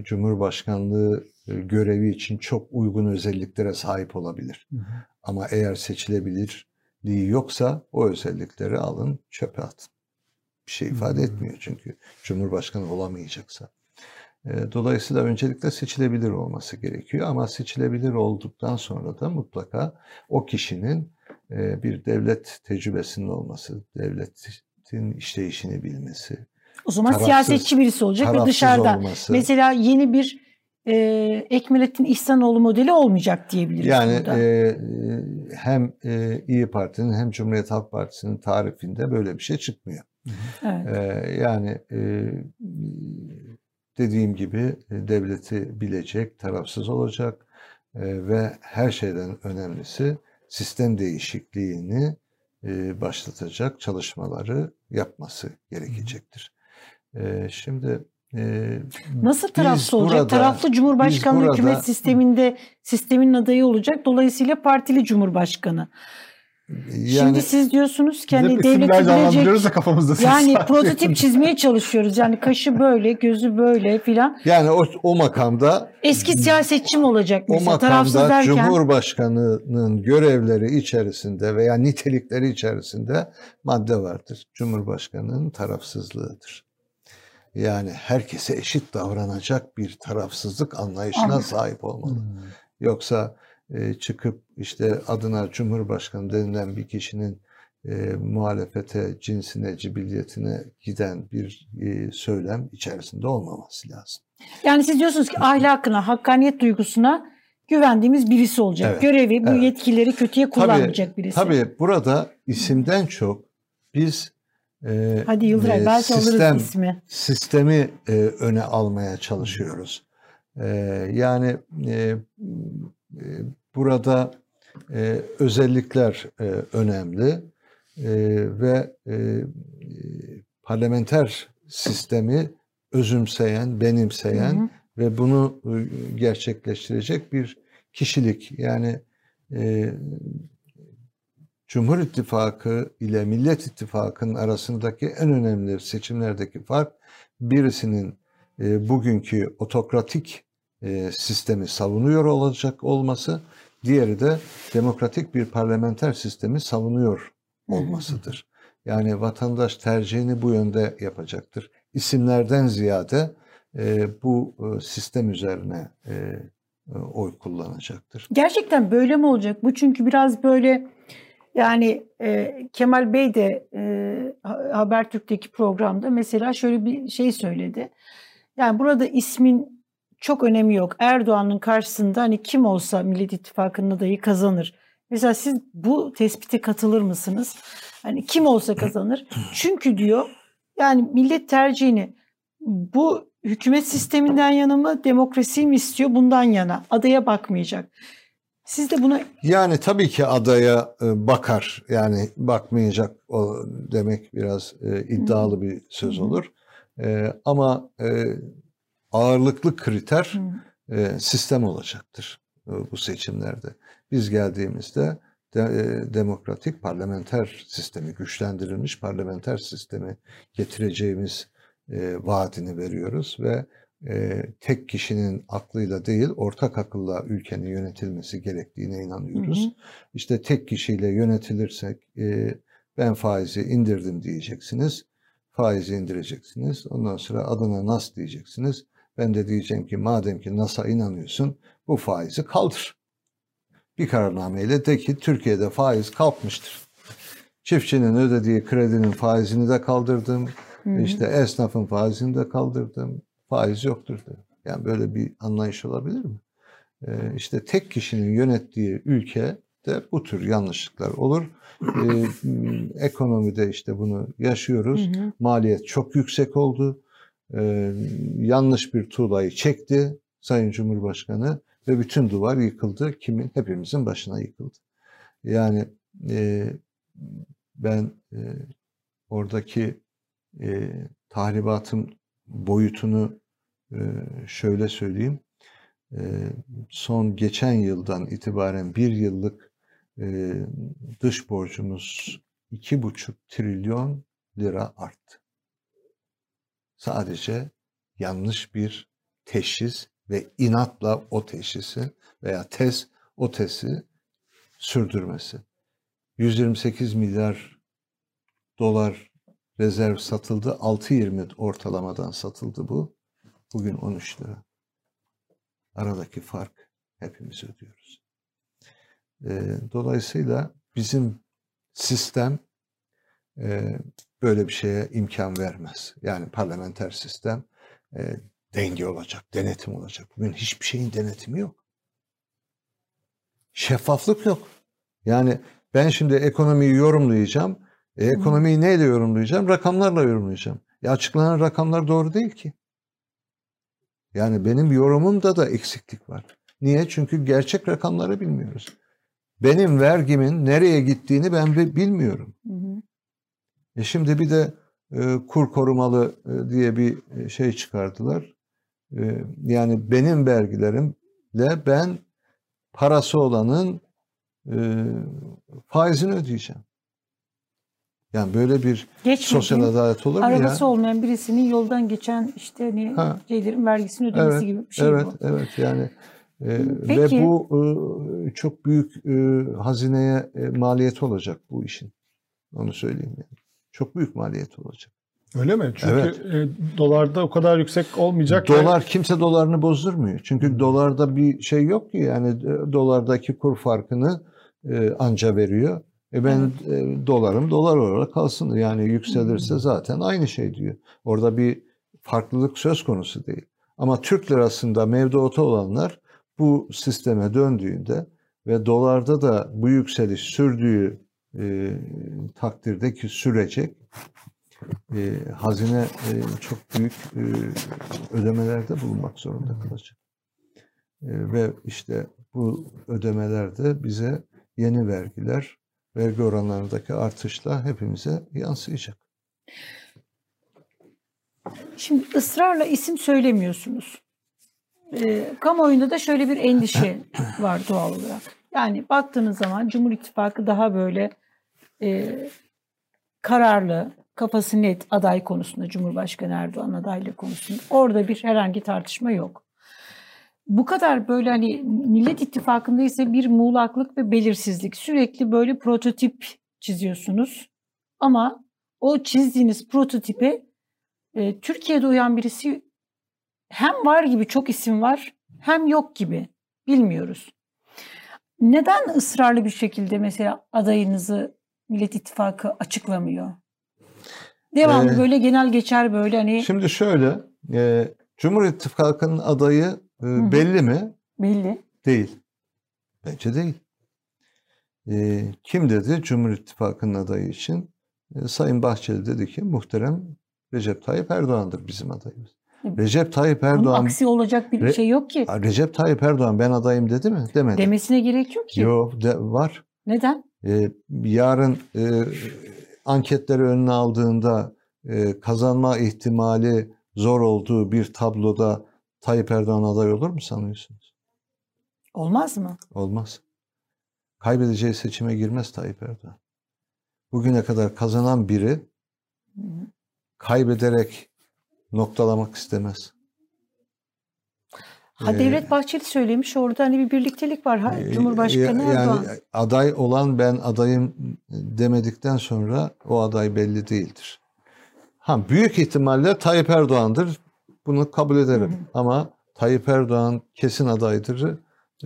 Speaker 3: Cumhurbaşkanlığı görevi için çok uygun özelliklere sahip olabilir. Ama eğer seçilebilirliği yoksa o özellikleri alın çöpe atın. Bir şey ifade etmiyor çünkü Cumhurbaşkanı olamayacaksa. Dolayısıyla öncelikle seçilebilir olması gerekiyor ama seçilebilir olduktan sonra da mutlaka o kişinin bir devlet tecrübesinin olması, devletin işleyişini bilmesi.
Speaker 1: O zaman tarafsız, siyasetçi birisi olacak ve dışarıdan. Olması. Mesela yeni bir e, Ekmelettin İhsanoğlu modeli olmayacak diyebiliriz
Speaker 3: yani, burada. E, hem e, İyi Parti'nin hem Cumhuriyet Halk Partisi'nin tarifinde böyle bir şey çıkmıyor. Evet. E, yani e, dediğim gibi e, devleti bilecek, tarafsız olacak e, ve her şeyden önemlisi sistem değişikliğini e, başlatacak çalışmaları yapması gerekecektir. Şimdi
Speaker 1: Nasıl tarafsız olacak? Burada, Taraflı Cumhurbaşkanlığı burada, hükümet sisteminde sistemin adayı olacak. Dolayısıyla partili Cumhurbaşkanı. Yani, Şimdi siz diyorsunuz ki hani devleti bilecek.
Speaker 2: Da kafamızda
Speaker 1: yani prototip çizmeye çalışıyoruz. Yani kaşı böyle, gözü böyle filan.
Speaker 3: Yani o, o makamda
Speaker 1: eski siyasetçi mi olacak mesela? O
Speaker 3: makamda derken, Cumhurbaşkanının görevleri içerisinde veya nitelikleri içerisinde madde vardır. Cumhurbaşkanının tarafsızlığıdır. Yani herkese eşit davranacak bir tarafsızlık anlayışına Anladım. sahip olmalı. Hmm. Yoksa e, çıkıp işte adına Cumhurbaşkanı denilen bir kişinin e, muhalefete, cinsine, cibiliyetine giden bir e, söylem içerisinde olmaması lazım.
Speaker 1: Yani siz diyorsunuz ki ahlakına, hakkaniyet duygusuna güvendiğimiz birisi olacak. Evet, Görevi, bu evet. yetkileri kötüye kullanmayacak tabii, birisi.
Speaker 3: Tabii burada isimden çok biz
Speaker 1: e, Hadi Yıldıray e, belki sistem, alırız ismi.
Speaker 3: Sistemi e, öne almaya çalışıyoruz. E, yani e, e, burada e, özellikler e, önemli e, ve e, parlamenter sistemi özümseyen, benimseyen hı hı. ve bunu e, gerçekleştirecek bir kişilik. Yani e, Cumhur İttifakı ile Millet İttifakı'nın arasındaki en önemli seçimlerdeki fark birisinin e, bugünkü otokratik e, sistemi savunuyor olacak olması, diğeri de demokratik bir parlamenter sistemi savunuyor olmasıdır. Yani vatandaş tercihini bu yönde yapacaktır. İsimlerden ziyade e, bu e, sistem üzerine e, e, oy kullanacaktır.
Speaker 1: Gerçekten böyle mi olacak? Bu çünkü biraz böyle yani e, Kemal Bey de e, Habertürk'teki programda mesela şöyle bir şey söyledi. Yani burada ismin çok önemi yok. Erdoğan'ın karşısında hani kim olsa Millet İttifakı'nın adayı kazanır. Mesela siz bu tespite katılır mısınız? Hani kim olsa kazanır. Çünkü diyor yani millet tercihini bu hükümet sisteminden yana mı demokrasi mi istiyor bundan yana adaya bakmayacak. Siz de buna...
Speaker 3: Yani tabii ki adaya e, bakar. Yani bakmayacak o demek biraz e, iddialı bir söz olur. E, ama ağırlıklı kriter sistem olacaktır bu seçimlerde. Biz geldiğimizde demokratik parlamenter sistemi, güçlendirilmiş parlamenter sistemi getireceğimiz vaadini veriyoruz ve e, tek kişinin aklıyla değil ortak akılla ülkenin yönetilmesi gerektiğine inanıyoruz. Hı hı. İşte tek kişiyle yönetilirsek e, ben faizi indirdim diyeceksiniz. Faizi indireceksiniz. Ondan sonra adına nas diyeceksiniz. Ben de diyeceğim ki madem ki NAS'a inanıyorsun bu faizi kaldır. Bir kararnameyle de ki Türkiye'de faiz kalkmıştır. Çiftçinin ödediği kredinin faizini de kaldırdım. Hı hı. İşte esnafın faizini de kaldırdım faiz yoktur diyor. Yani böyle bir anlayış olabilir mi? Ee, işte tek kişinin yönettiği ülke de bu tür yanlışlıklar olur. Ee, ekonomide işte bunu yaşıyoruz.
Speaker 1: Hı hı.
Speaker 3: Maliyet çok yüksek oldu. Ee, yanlış bir tuğlayı çekti Sayın Cumhurbaşkanı ve bütün duvar yıkıldı. Kimin? Hepimizin başına yıkıldı. Yani e, ben e, oradaki e, tahribatın boyutunu şöyle söyleyeyim. E, son geçen yıldan itibaren bir yıllık e, dış borcumuz iki buçuk trilyon lira arttı. Sadece yanlış bir teşhis ve inatla o teşhisi veya tez o tezi sürdürmesi. 128 milyar dolar rezerv satıldı. 6.20 ortalamadan satıldı bu. Bugün 13 lira. Aradaki fark hepimiz ödüyoruz. Ee, dolayısıyla bizim sistem e, böyle bir şeye imkan vermez. Yani parlamenter sistem e, denge olacak, denetim olacak. Bugün hiçbir şeyin denetimi yok. Şeffaflık yok. Yani ben şimdi ekonomiyi yorumlayacağım. E, ekonomiyi neyle yorumlayacağım? Rakamlarla yorumlayacağım. E, açıklanan rakamlar doğru değil ki. Yani benim yorumumda da eksiklik var. Niye? Çünkü gerçek rakamları bilmiyoruz. Benim vergimin nereye gittiğini ben bilmiyorum.
Speaker 1: Hı hı.
Speaker 3: E şimdi bir de e, kur korumalı e, diye bir e, şey çıkardılar. E, yani benim vergilerimle ben parası olanın e, faizini ödeyeceğim. Yani böyle bir
Speaker 1: Geçmediğin,
Speaker 3: sosyal adalet olur mu ya?
Speaker 1: arabası olmayan birisinin yoldan geçen işte hani
Speaker 3: Ha.
Speaker 1: şeylerin vergisini ödemesi
Speaker 3: Evet,
Speaker 1: gibi bir şey
Speaker 3: evet,
Speaker 1: bu.
Speaker 3: evet yani e, ve
Speaker 1: Peki.
Speaker 3: bu e, çok büyük e, hazineye e, maliyeti olacak bu işin. Onu söyleyeyim yani. Çok büyük maliyeti olacak.
Speaker 2: Öyle mi? Çünkü
Speaker 3: Evet.
Speaker 2: e, dolarda o kadar yüksek olmayacak. ve-
Speaker 3: Dolar kimse dolarını bozdurmuyor. Çünkü dolarda bir şey yok ki yani e, dolardaki kur farkını e, anca veriyor. E ben e, dolarım dolar olarak kalsın. Yani yükselirse zaten aynı şey diyor. Orada bir farklılık söz konusu değil. Ama Türk lirasında mevduata olanlar bu sisteme döndüğünde ve dolarda da bu yükseliş sürdüğü e, takdirde ki sürecek e, hazine e, çok büyük e, ödemelerde bulunmak zorunda kalacak. E, ve işte bu ödemelerde bize yeni vergiler, vergi oranlarındaki artışla hepimize yansıyacak.
Speaker 1: Şimdi ısrarla isim söylemiyorsunuz. Ee, kamuoyunda da şöyle bir endişe var doğal olarak. Yani baktığınız zaman Cumhur İttifakı daha böyle e, kararlı, kafası net aday konusunda, Cumhurbaşkanı Erdoğan adaylığı konusunda. Orada bir herhangi tartışma yok. Bu kadar böyle hani Millet İttifakı'nda ise bir muğlaklık ve belirsizlik. Sürekli böyle prototip çiziyorsunuz. Ama o çizdiğiniz prototipe e, Türkiye'de uyan birisi hem var gibi çok isim var hem yok gibi bilmiyoruz. Neden ısrarlı bir şekilde mesela adayınızı Millet İttifakı açıklamıyor? Devamlı
Speaker 3: Ee,
Speaker 1: böyle genel geçer böyle hani
Speaker 3: Şimdi şöyle, e, Cumhur İttifakı'nın adayı e, belli mi?
Speaker 1: belli.
Speaker 3: Değil. Bence değil. E, kim dedi Cumhur İttifakı'nın adayı için? E, Sayın Bahçeli dedi ki muhterem Recep Tayyip Erdoğan'dır bizim adayımız.
Speaker 1: Hı.
Speaker 3: Recep Tayyip
Speaker 1: Bunun
Speaker 3: Erdoğan
Speaker 1: aksi olacak bir
Speaker 3: Re-
Speaker 1: şey yok ki.
Speaker 3: Recep Tayyip Erdoğan ben adayım dedi mi? Demedi.
Speaker 1: Demesine gerek yok ki.
Speaker 3: Yok de, var.
Speaker 1: Neden?
Speaker 3: E, yarın e, anketleri önüne aldığında e, kazanma ihtimali zor olduğu bir tabloda Tayyip Erdoğan aday olur mu sanıyorsunuz?
Speaker 1: Olmaz mı?
Speaker 3: Olmaz. Kaybedeceği seçime girmez Tayyip Erdoğan. Bugüne kadar kazanan biri kaybederek noktalamak istemez.
Speaker 1: Ha
Speaker 3: Ee,
Speaker 1: Devlet Bahçeli söylemiş orada hani bir birliktelik var. Ha,
Speaker 3: Ee,
Speaker 1: Cumhurbaşkanı Erdoğan.
Speaker 3: Yani aday olan ben adayım demedikten sonra o aday belli değildir. Ha büyük ihtimalle Tayyip Erdoğan'dır. Bunu kabul ederim.
Speaker 1: Hı hı.
Speaker 3: Ama Tayyip Erdoğan kesin adaydır.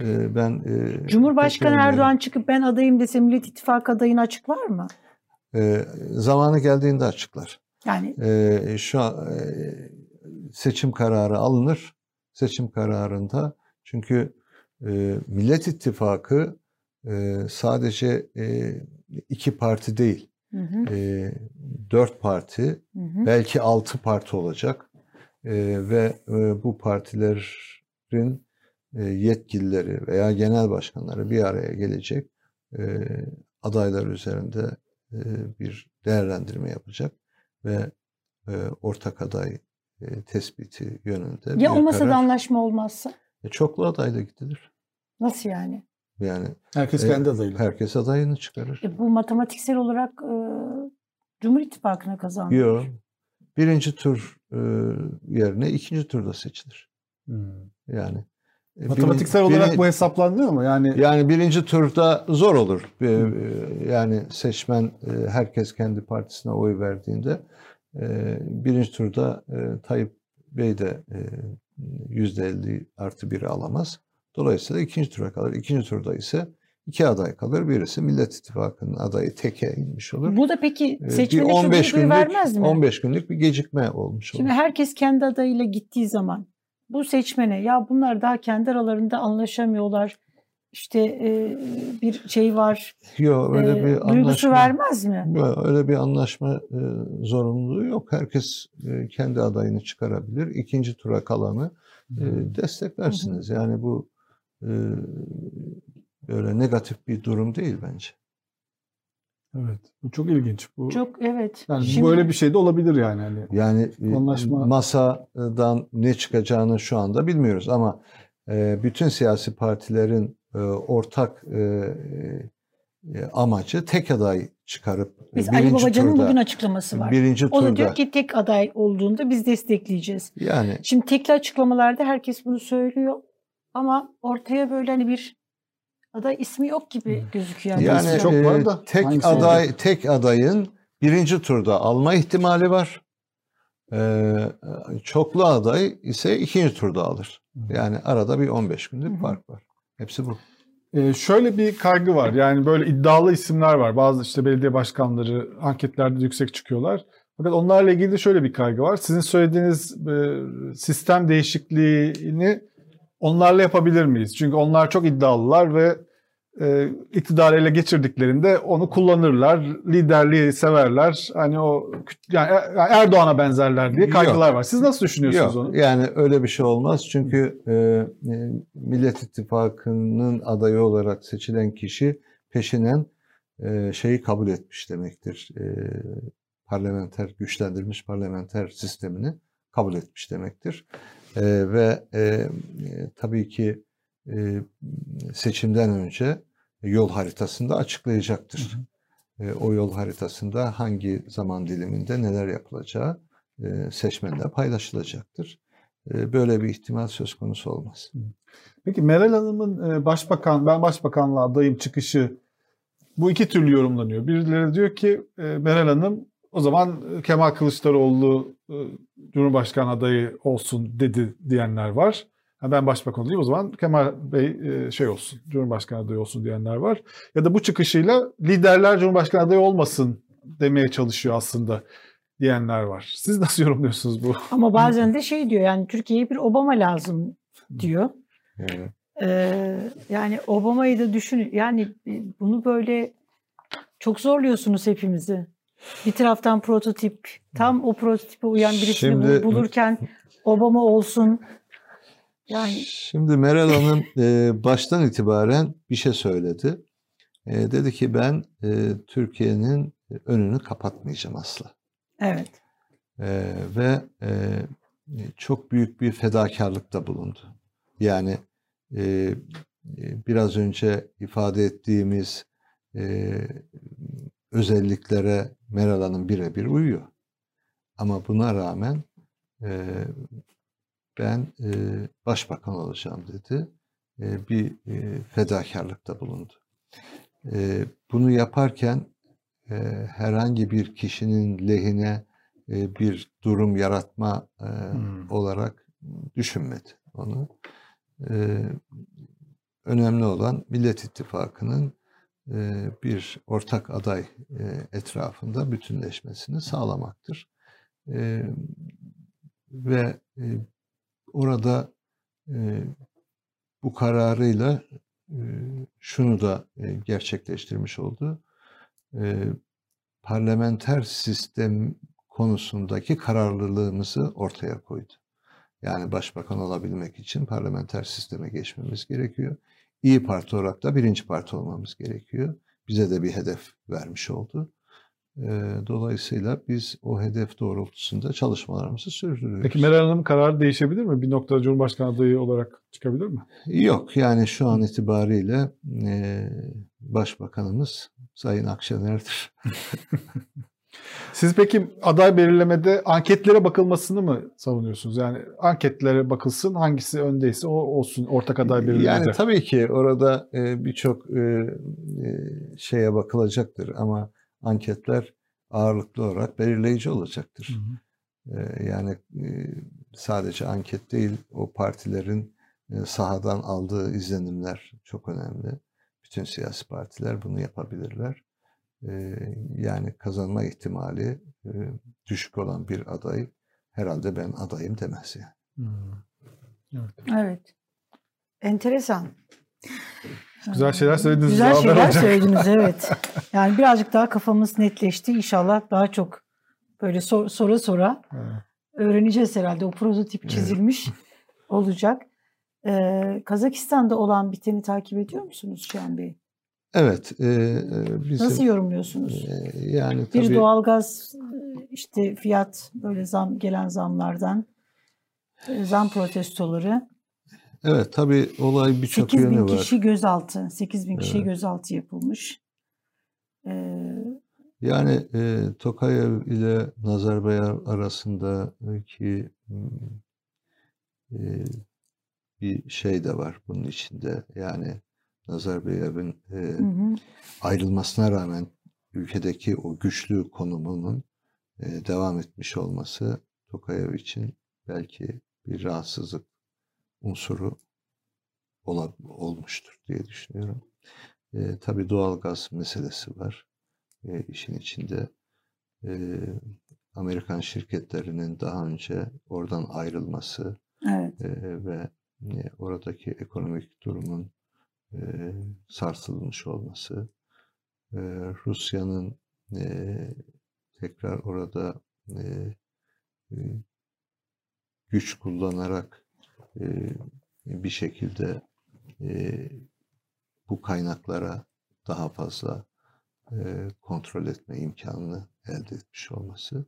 Speaker 3: Ee, ben e,
Speaker 1: Cumhurbaşkanı. Erdoğan çıkıp ben adayım dese Millet İttifakı adayını açıklar mı?
Speaker 3: Ee, zamanı geldiğinde açıklar.
Speaker 1: Yani
Speaker 3: Ee, şu an e, seçim kararı alınır. Seçim kararında çünkü e, Millet İttifakı e, sadece e, iki parti değil,
Speaker 1: Hı hı,
Speaker 3: e, dört parti,
Speaker 1: hı hı.
Speaker 3: belki altı parti olacak E, ve e, bu partilerin e, yetkilileri veya genel başkanları bir araya gelecek e, adaylar üzerinde bir değerlendirme yapacak ve ortak aday tespiti yönünde
Speaker 1: Ya o masada
Speaker 3: karar-
Speaker 1: anlaşma olmazsa?
Speaker 3: Çoklu adayla gidilir.
Speaker 1: Nasıl yani?
Speaker 3: Yani
Speaker 2: Herkes
Speaker 3: e,
Speaker 2: kendi adayıyla.
Speaker 3: herkes adayını çıkarır.
Speaker 1: E, bu matematiksel olarak e, Cumhur İttifakı'na kazandı.
Speaker 3: Yok. Birinci tur e, yerine ikinci turda seçilir.
Speaker 2: Hmm.
Speaker 3: Yani e,
Speaker 2: Matematiksel
Speaker 3: birin-
Speaker 2: olarak
Speaker 3: birin-
Speaker 2: bu hesaplanıyor mu? Yani
Speaker 3: Yani birinci turda zor olur. Yani seçmen herkes kendi partisine oy verdiğinde birinci turda Tayyip Bey de e, yüzde 50 artı biri alamaz. Dolayısıyla ikinci tura kalır. İkinci turda ise iki aday kalır. Birisi Millet İttifakı'nın adayı teke inmiş olur.
Speaker 1: Bu da peki
Speaker 3: E, bir
Speaker 1: seçmene
Speaker 3: 15
Speaker 1: şu duyguyu
Speaker 3: günlük
Speaker 1: vermez mi?
Speaker 3: 15 günlük bir gecikme olmuş olur.
Speaker 1: Şimdi herkes kendi adayıyla gittiği zaman bu seçmene ya bunlar daha kendi aralarında anlaşamıyorlar. İşte e, bir şey var.
Speaker 3: Yok öyle
Speaker 1: e,
Speaker 3: bir
Speaker 1: duygusu
Speaker 3: anlaşma.
Speaker 1: vermez mi?
Speaker 3: Yok, Öyle bir anlaşma e, zorunluluğu yok. Herkes e, kendi adayını çıkarabilir. İkinci tura kalanı e, desteklersiniz. Yani bu e, böyle negatif bir durum değil bence.
Speaker 2: evet. Bu çok ilginç. Bu
Speaker 1: Çok evet.
Speaker 2: yani
Speaker 1: Şimdi-
Speaker 2: böyle bir şey de olabilir yani hani.
Speaker 3: Yani e,
Speaker 2: Anlaşma-
Speaker 3: masadan ne çıkacağını şu anda bilmiyoruz ama e, bütün siyasi partilerin e, ortak e, e, amacı tek aday çıkarıp e,
Speaker 1: Biz Ali
Speaker 3: birinci
Speaker 1: Babacan'ın
Speaker 3: turda
Speaker 1: bugün açıklaması var.
Speaker 3: birinci
Speaker 1: O da
Speaker 3: turda
Speaker 1: diyor ki tek aday olduğunda biz destekleyeceğiz.
Speaker 3: yani
Speaker 1: Şimdi tekli açıklamalarda herkes bunu söylüyor ama ortaya böyle hani bir aday ismi yok gibi gözüküyor.
Speaker 3: Yani
Speaker 2: Yani çok
Speaker 3: e,
Speaker 2: var da
Speaker 3: tek
Speaker 2: hangisi
Speaker 3: aday tek adayın birinci turda alma ihtimali var. E, çoklu aday ise ikinci turda alır. Yani arada bir 15 günlük
Speaker 1: hı.
Speaker 3: fark var. Hepsi bu.
Speaker 2: Ee, şöyle bir kaygı var. Yani böyle iddialı isimler var. Bazı işte belediye başkanları anketlerde yüksek çıkıyorlar. Fakat onlarla ilgili de şöyle bir kaygı var. Sizin söylediğiniz e, sistem değişikliğini onlarla yapabilir miyiz? Çünkü onlar çok iddialılar ve e, iktidarı ele geçirdiklerinde onu kullanırlar, liderliği severler. Hani o yani Er- Erdoğan'a benzerler diye kaygılar var. Siz nasıl düşünüyorsunuz
Speaker 3: Yok,
Speaker 2: onu?
Speaker 3: yani öyle bir şey olmaz. Çünkü e, e, Millet İttifakı'nın adayı olarak seçilen kişi peşinen e, şeyi kabul etmiş demektir. E, parlamenter, güçlendirilmiş parlamenter sistemini kabul etmiş demektir. E, ve e, tabii ki e, seçimden önce yol haritasında açıklayacaktır. E, o yol haritasında hangi zaman diliminde neler yapılacağı e, seçmenle paylaşılacaktır. E, Böyle bir ihtimal söz konusu olmaz.
Speaker 2: Peki Meral Hanım'ın e, başbakan, ben başbakanlığa adayım çıkışı bu iki türlü yorumlanıyor. Birileri diyor ki e, Meral Hanım o zaman e, Kemal Kılıçdaroğlu e, Cumhurbaşkanı adayı olsun dedi diyenler var. Ha, ben başbakan olayım o zaman Kemal Bey e, şey olsun, Cumhurbaşkanı adayı olsun diyenler var. Ya da bu çıkışıyla liderler Cumhurbaşkanı adayı olmasın demeye çalışıyor aslında diyenler var. Siz nasıl yorumluyorsunuz bu?
Speaker 1: Ama bazen de şey diyor yani Türkiye'ye bir Obama lazım diyor.
Speaker 3: Evet.
Speaker 1: Ee, yani Obama'yı da düşün yani bunu böyle çok zorluyorsunuz hepimizi. Bir taraftan prototip tam o prototipe uyan birisini
Speaker 3: Şimdi-
Speaker 1: bul- bulurken Obama olsun. Yani
Speaker 3: Şimdi Meral Hanım e, baştan itibaren bir şey söyledi. E, dedi ki ben e, Türkiye'nin önünü kapatmayacağım asla.
Speaker 1: evet.
Speaker 3: E, ve e, çok büyük bir fedakarlıkta bulundu. Yani e, e, biraz önce ifade ettiğimiz e, özelliklere Meral Hanım birebir uyuyor. Ama buna rağmen e, ben e, başbakan olacağım dedi. E, bir e, fedakarlıkta bulundu. E, bunu yaparken e, herhangi bir kişinin lehine e, bir durum yaratma e,
Speaker 2: Hmm.
Speaker 3: olarak düşünmedi onu. E, önemli olan Millet İttifakı'nın bir ortak aday e, etrafında bütünleşmesini sağlamaktır. E, ve e, orada e, bu kararıyla e, şunu da e, gerçekleştirmiş oldu. E, parlamenter sistem konusundaki kararlılığımızı ortaya koydu. Yani başbakan olabilmek için parlamenter sisteme geçmemiz gerekiyor. İyi Parti olarak da birinci parti olmamız gerekiyor. Bize de bir hedef vermiş oldu. Dolayısıyla biz o hedef doğrultusunda çalışmalarımızı sürdürüyoruz.
Speaker 2: Peki Meral Hanım kararı değişebilir mi? Bir noktada Cumhurbaşkanı adayı olarak çıkabilir mi?
Speaker 3: Yok yani şu an itibariyle Başbakanımız Sayın Akşener'dir.
Speaker 2: Siz peki aday belirlemede anketlere bakılmasını mı savunuyorsunuz? Yani anketlere bakılsın hangisi öndeyse o olsun ortak aday belirlemede.
Speaker 3: Yani tabii ki orada birçok şeye bakılacaktır ama anketler ağırlıklı olarak belirleyici olacaktır. Hı hı. Yani sadece anket değil o partilerin sahadan aldığı izlenimler çok önemli. Bütün siyasi partiler bunu yapabilirler. Yani kazanma ihtimali düşük olan bir aday herhalde ben adayım demez yani.
Speaker 1: Evet. evet. Enteresan.
Speaker 2: Güzel şeyler söylediniz.
Speaker 1: Güzel şeyler olacak. söylediniz evet. Yani birazcık daha kafamız netleşti. İnşallah daha çok böyle sor, sora sora evet. öğreneceğiz herhalde. O prototip çizilmiş evet. olacak. Ee, Kazakistan'da olan biteni takip ediyor musunuz Şahan Bey?
Speaker 3: Evet.
Speaker 1: E, bizim, Nasıl yorumluyorsunuz?
Speaker 3: E, yani
Speaker 1: tabii, bir doğalgaz işte fiyat böyle zam gelen zamlardan zam protestoları
Speaker 3: Evet tabii olay birçok yönü var.
Speaker 1: 8 bin kişi gözaltı, 8 bin evet. kişi gözaltı yapılmış.
Speaker 3: Ee, yani e, Tokayev ile Nazarbayev arasındaki e, bir şey de var bunun içinde. Yani Nazarbayev'in e, ayrılmasına rağmen ülkedeki o güçlü konumunun e, devam etmiş olması Tokayev için belki bir rahatsızlık unsuru ol, olmuştur diye düşünüyorum. E, tabii doğal gaz meselesi var e, işin içinde. E, Amerikan şirketlerinin daha önce oradan ayrılması evet. e, ve e, oradaki ekonomik durumun e, sarsılmış olması, e, Rusya'nın e, tekrar orada güç kullanarak bir şekilde bu kaynaklara daha fazla kontrol etme imkanını elde etmiş olması.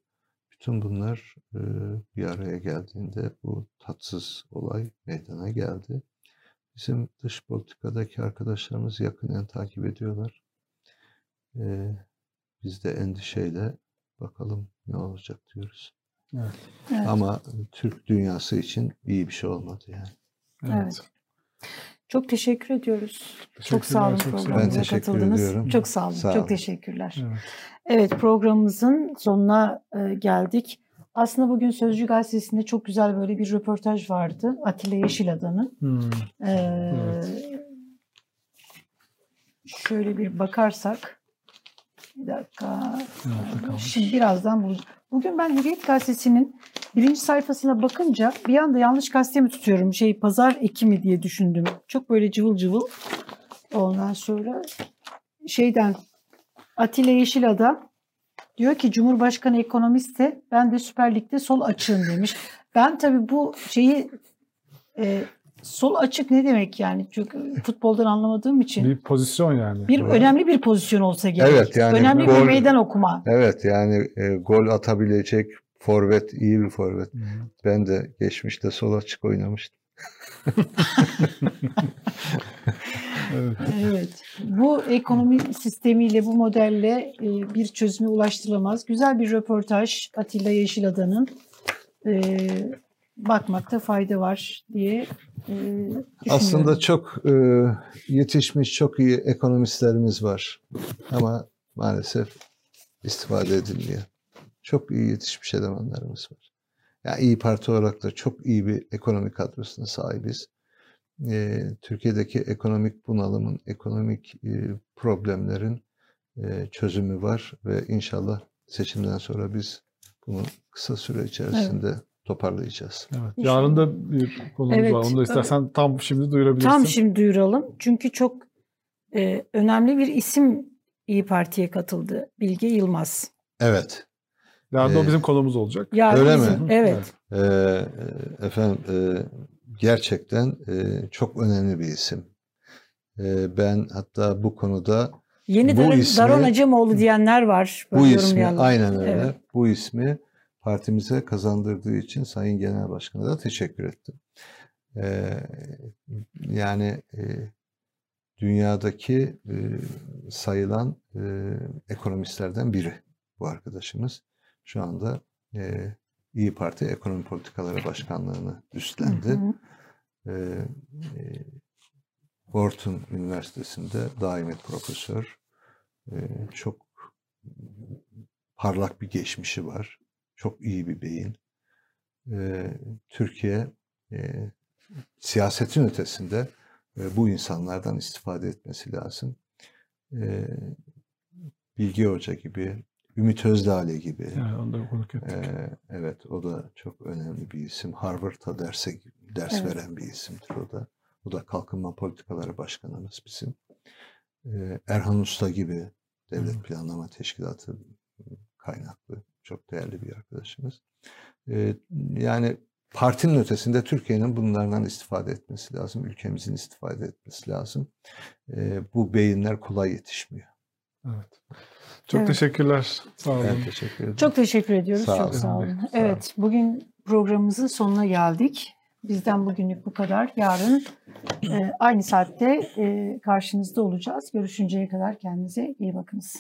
Speaker 3: Bütün bunlar e, bir araya geldiğinde bu tatsız olay meydana geldi. Bizim dış politikadaki arkadaşlarımız yakından takip ediyorlar. E, biz de endişeyle bakalım ne olacak diyoruz. Evet. Evet. Ama Türk dünyası için iyi bir şey olmadı yani.
Speaker 1: Evet. evet. Çok teşekkür ediyoruz. Çok sağ olun programımıza katıldınız. Ediyorum. Çok sağ olun. Sağ olun. Çok teşekkürler. Evet. evet programımızın sonuna geldik. Aslında bugün Sözcü Gazetesi'nde çok güzel böyle bir röportaj vardı. Atilla Yeşilada'nın. Hmm. Ee, evet. Şöyle bir bakarsak. Bir dakika. Şimdi birazdan bu. Bugün ben Hürriyet Gazetesi'nin birinci sayfasına bakınca bir anda yanlış gazete mi tutuyorum? Şey pazar ekimi diye düşündüm. Çok böyle cıvıl cıvıl. Ondan sonra şeyden Atilla Yeşilada diyor ki Cumhurbaşkanı ekonomist de ben de Süper Lig'de sol açığım demiş. Ben tabii bu şeyi e, sol açık ne demek yani? Çünkü futboldan anlamadığım için.
Speaker 2: Bir pozisyon yani.
Speaker 1: Bir evet. önemli bir pozisyon olsa gerek. Evet yani önemli gol, bir meydan okuma.
Speaker 3: Evet yani e, gol atabilecek forvet iyi bir forvet. Hmm. Ben de geçmişte sol açık oynamıştım.
Speaker 1: Evet. evet. Bu ekonomi sistemiyle, bu modelle e, bir çözüme ulaştırılamaz. Güzel bir röportaj Atilla Yeşilada'nın. E, bakmakta fayda var diye e,
Speaker 3: Aslında çok yetişmiş, çok iyi ekonomistlerimiz var. Ama maalesef istifade edilmiyor. Çok iyi yetişmiş elemanlarımız var. Yani iyi Parti olarak da çok iyi bir ekonomik kadrosuna sahibiz. E, Türkiye'deki ekonomik bunalımın, ekonomik e, problemlerin e, çözümü var ve inşallah seçimden sonra biz bunu kısa süre içerisinde evet toparlayacağız.
Speaker 2: Evet. Yarın da bir konumuz
Speaker 1: Evet.
Speaker 2: var. Onu da istersen tam şimdi duyurabilirsin.
Speaker 1: Tam şimdi duyuralım. Çünkü çok e, önemli bir isim İyi Parti'ye katıldı. Bilge Yılmaz.
Speaker 3: Evet.
Speaker 2: Yarın da o
Speaker 3: Ee,
Speaker 2: bizim konumuz olacak.
Speaker 1: Yani
Speaker 3: Öyle
Speaker 1: bizim-
Speaker 3: mi?
Speaker 1: Evet.
Speaker 3: Ee, efendim e, gerçekten e, çok önemli bir isim. E, ben hatta bu konuda
Speaker 1: Yeni
Speaker 3: Bu
Speaker 1: Daron,
Speaker 3: ismi-
Speaker 1: Daron Acemoğlu diyenler var.
Speaker 3: bu ismi aynen öyle.
Speaker 1: Evet.
Speaker 3: Bu ismi partimize kazandırdığı için Sayın Genel Başkan'a da teşekkür ettim. E, yani e, dünyadaki e, sayılan e, ekonomistlerden biri bu arkadaşımız. Şu anda e, İyi Parti Ekonomi Politikaları Başkanlığı'nı üstlendi.
Speaker 1: Hı hı.
Speaker 3: Ee, e, Wharton Üniversitesi'nde daimet profesör. Ee, çok parlak bir geçmişi var. Çok iyi bir beyin. Ee, Türkiye e, siyasetin ötesinde e, bu insanlardan istifade etmesi lazım. Ee, Bilgi Hoca gibi, Ümit Özdağ'le gibi,
Speaker 2: Yani onu da konuk ettik.
Speaker 3: ee, evet o da çok önemli bir isim. Harvard'da derse ders
Speaker 1: Evet.
Speaker 3: veren bir isimdir o da. O da Kalkınma Politikaları Başkanımız bizim. Ee, Erhan Usta gibi Devlet
Speaker 2: Hı.
Speaker 3: Planlama Teşkilatı kaynaklı çok değerli bir arkadaşımız. Ee, yani partinin ötesinde Türkiye'nin bunlardan istifade etmesi lazım. Ülkemizin istifade etmesi lazım. Ee, bu beyinler kolay yetişmiyor.
Speaker 2: Evet. Çok
Speaker 1: Evet.
Speaker 2: teşekkürler. Sağ olun.
Speaker 3: Ben teşekkür ederim.
Speaker 1: Çok teşekkür ediyoruz.
Speaker 3: Sağ
Speaker 1: Çok
Speaker 3: olun.
Speaker 1: sağ olun.
Speaker 2: Sağ olun.
Speaker 1: Evet, bugün programımızın sonuna geldik. Bizden bugünlük bu kadar. Yarın e, aynı saatte e, karşınızda olacağız. Görüşünceye kadar kendinize iyi bakınız.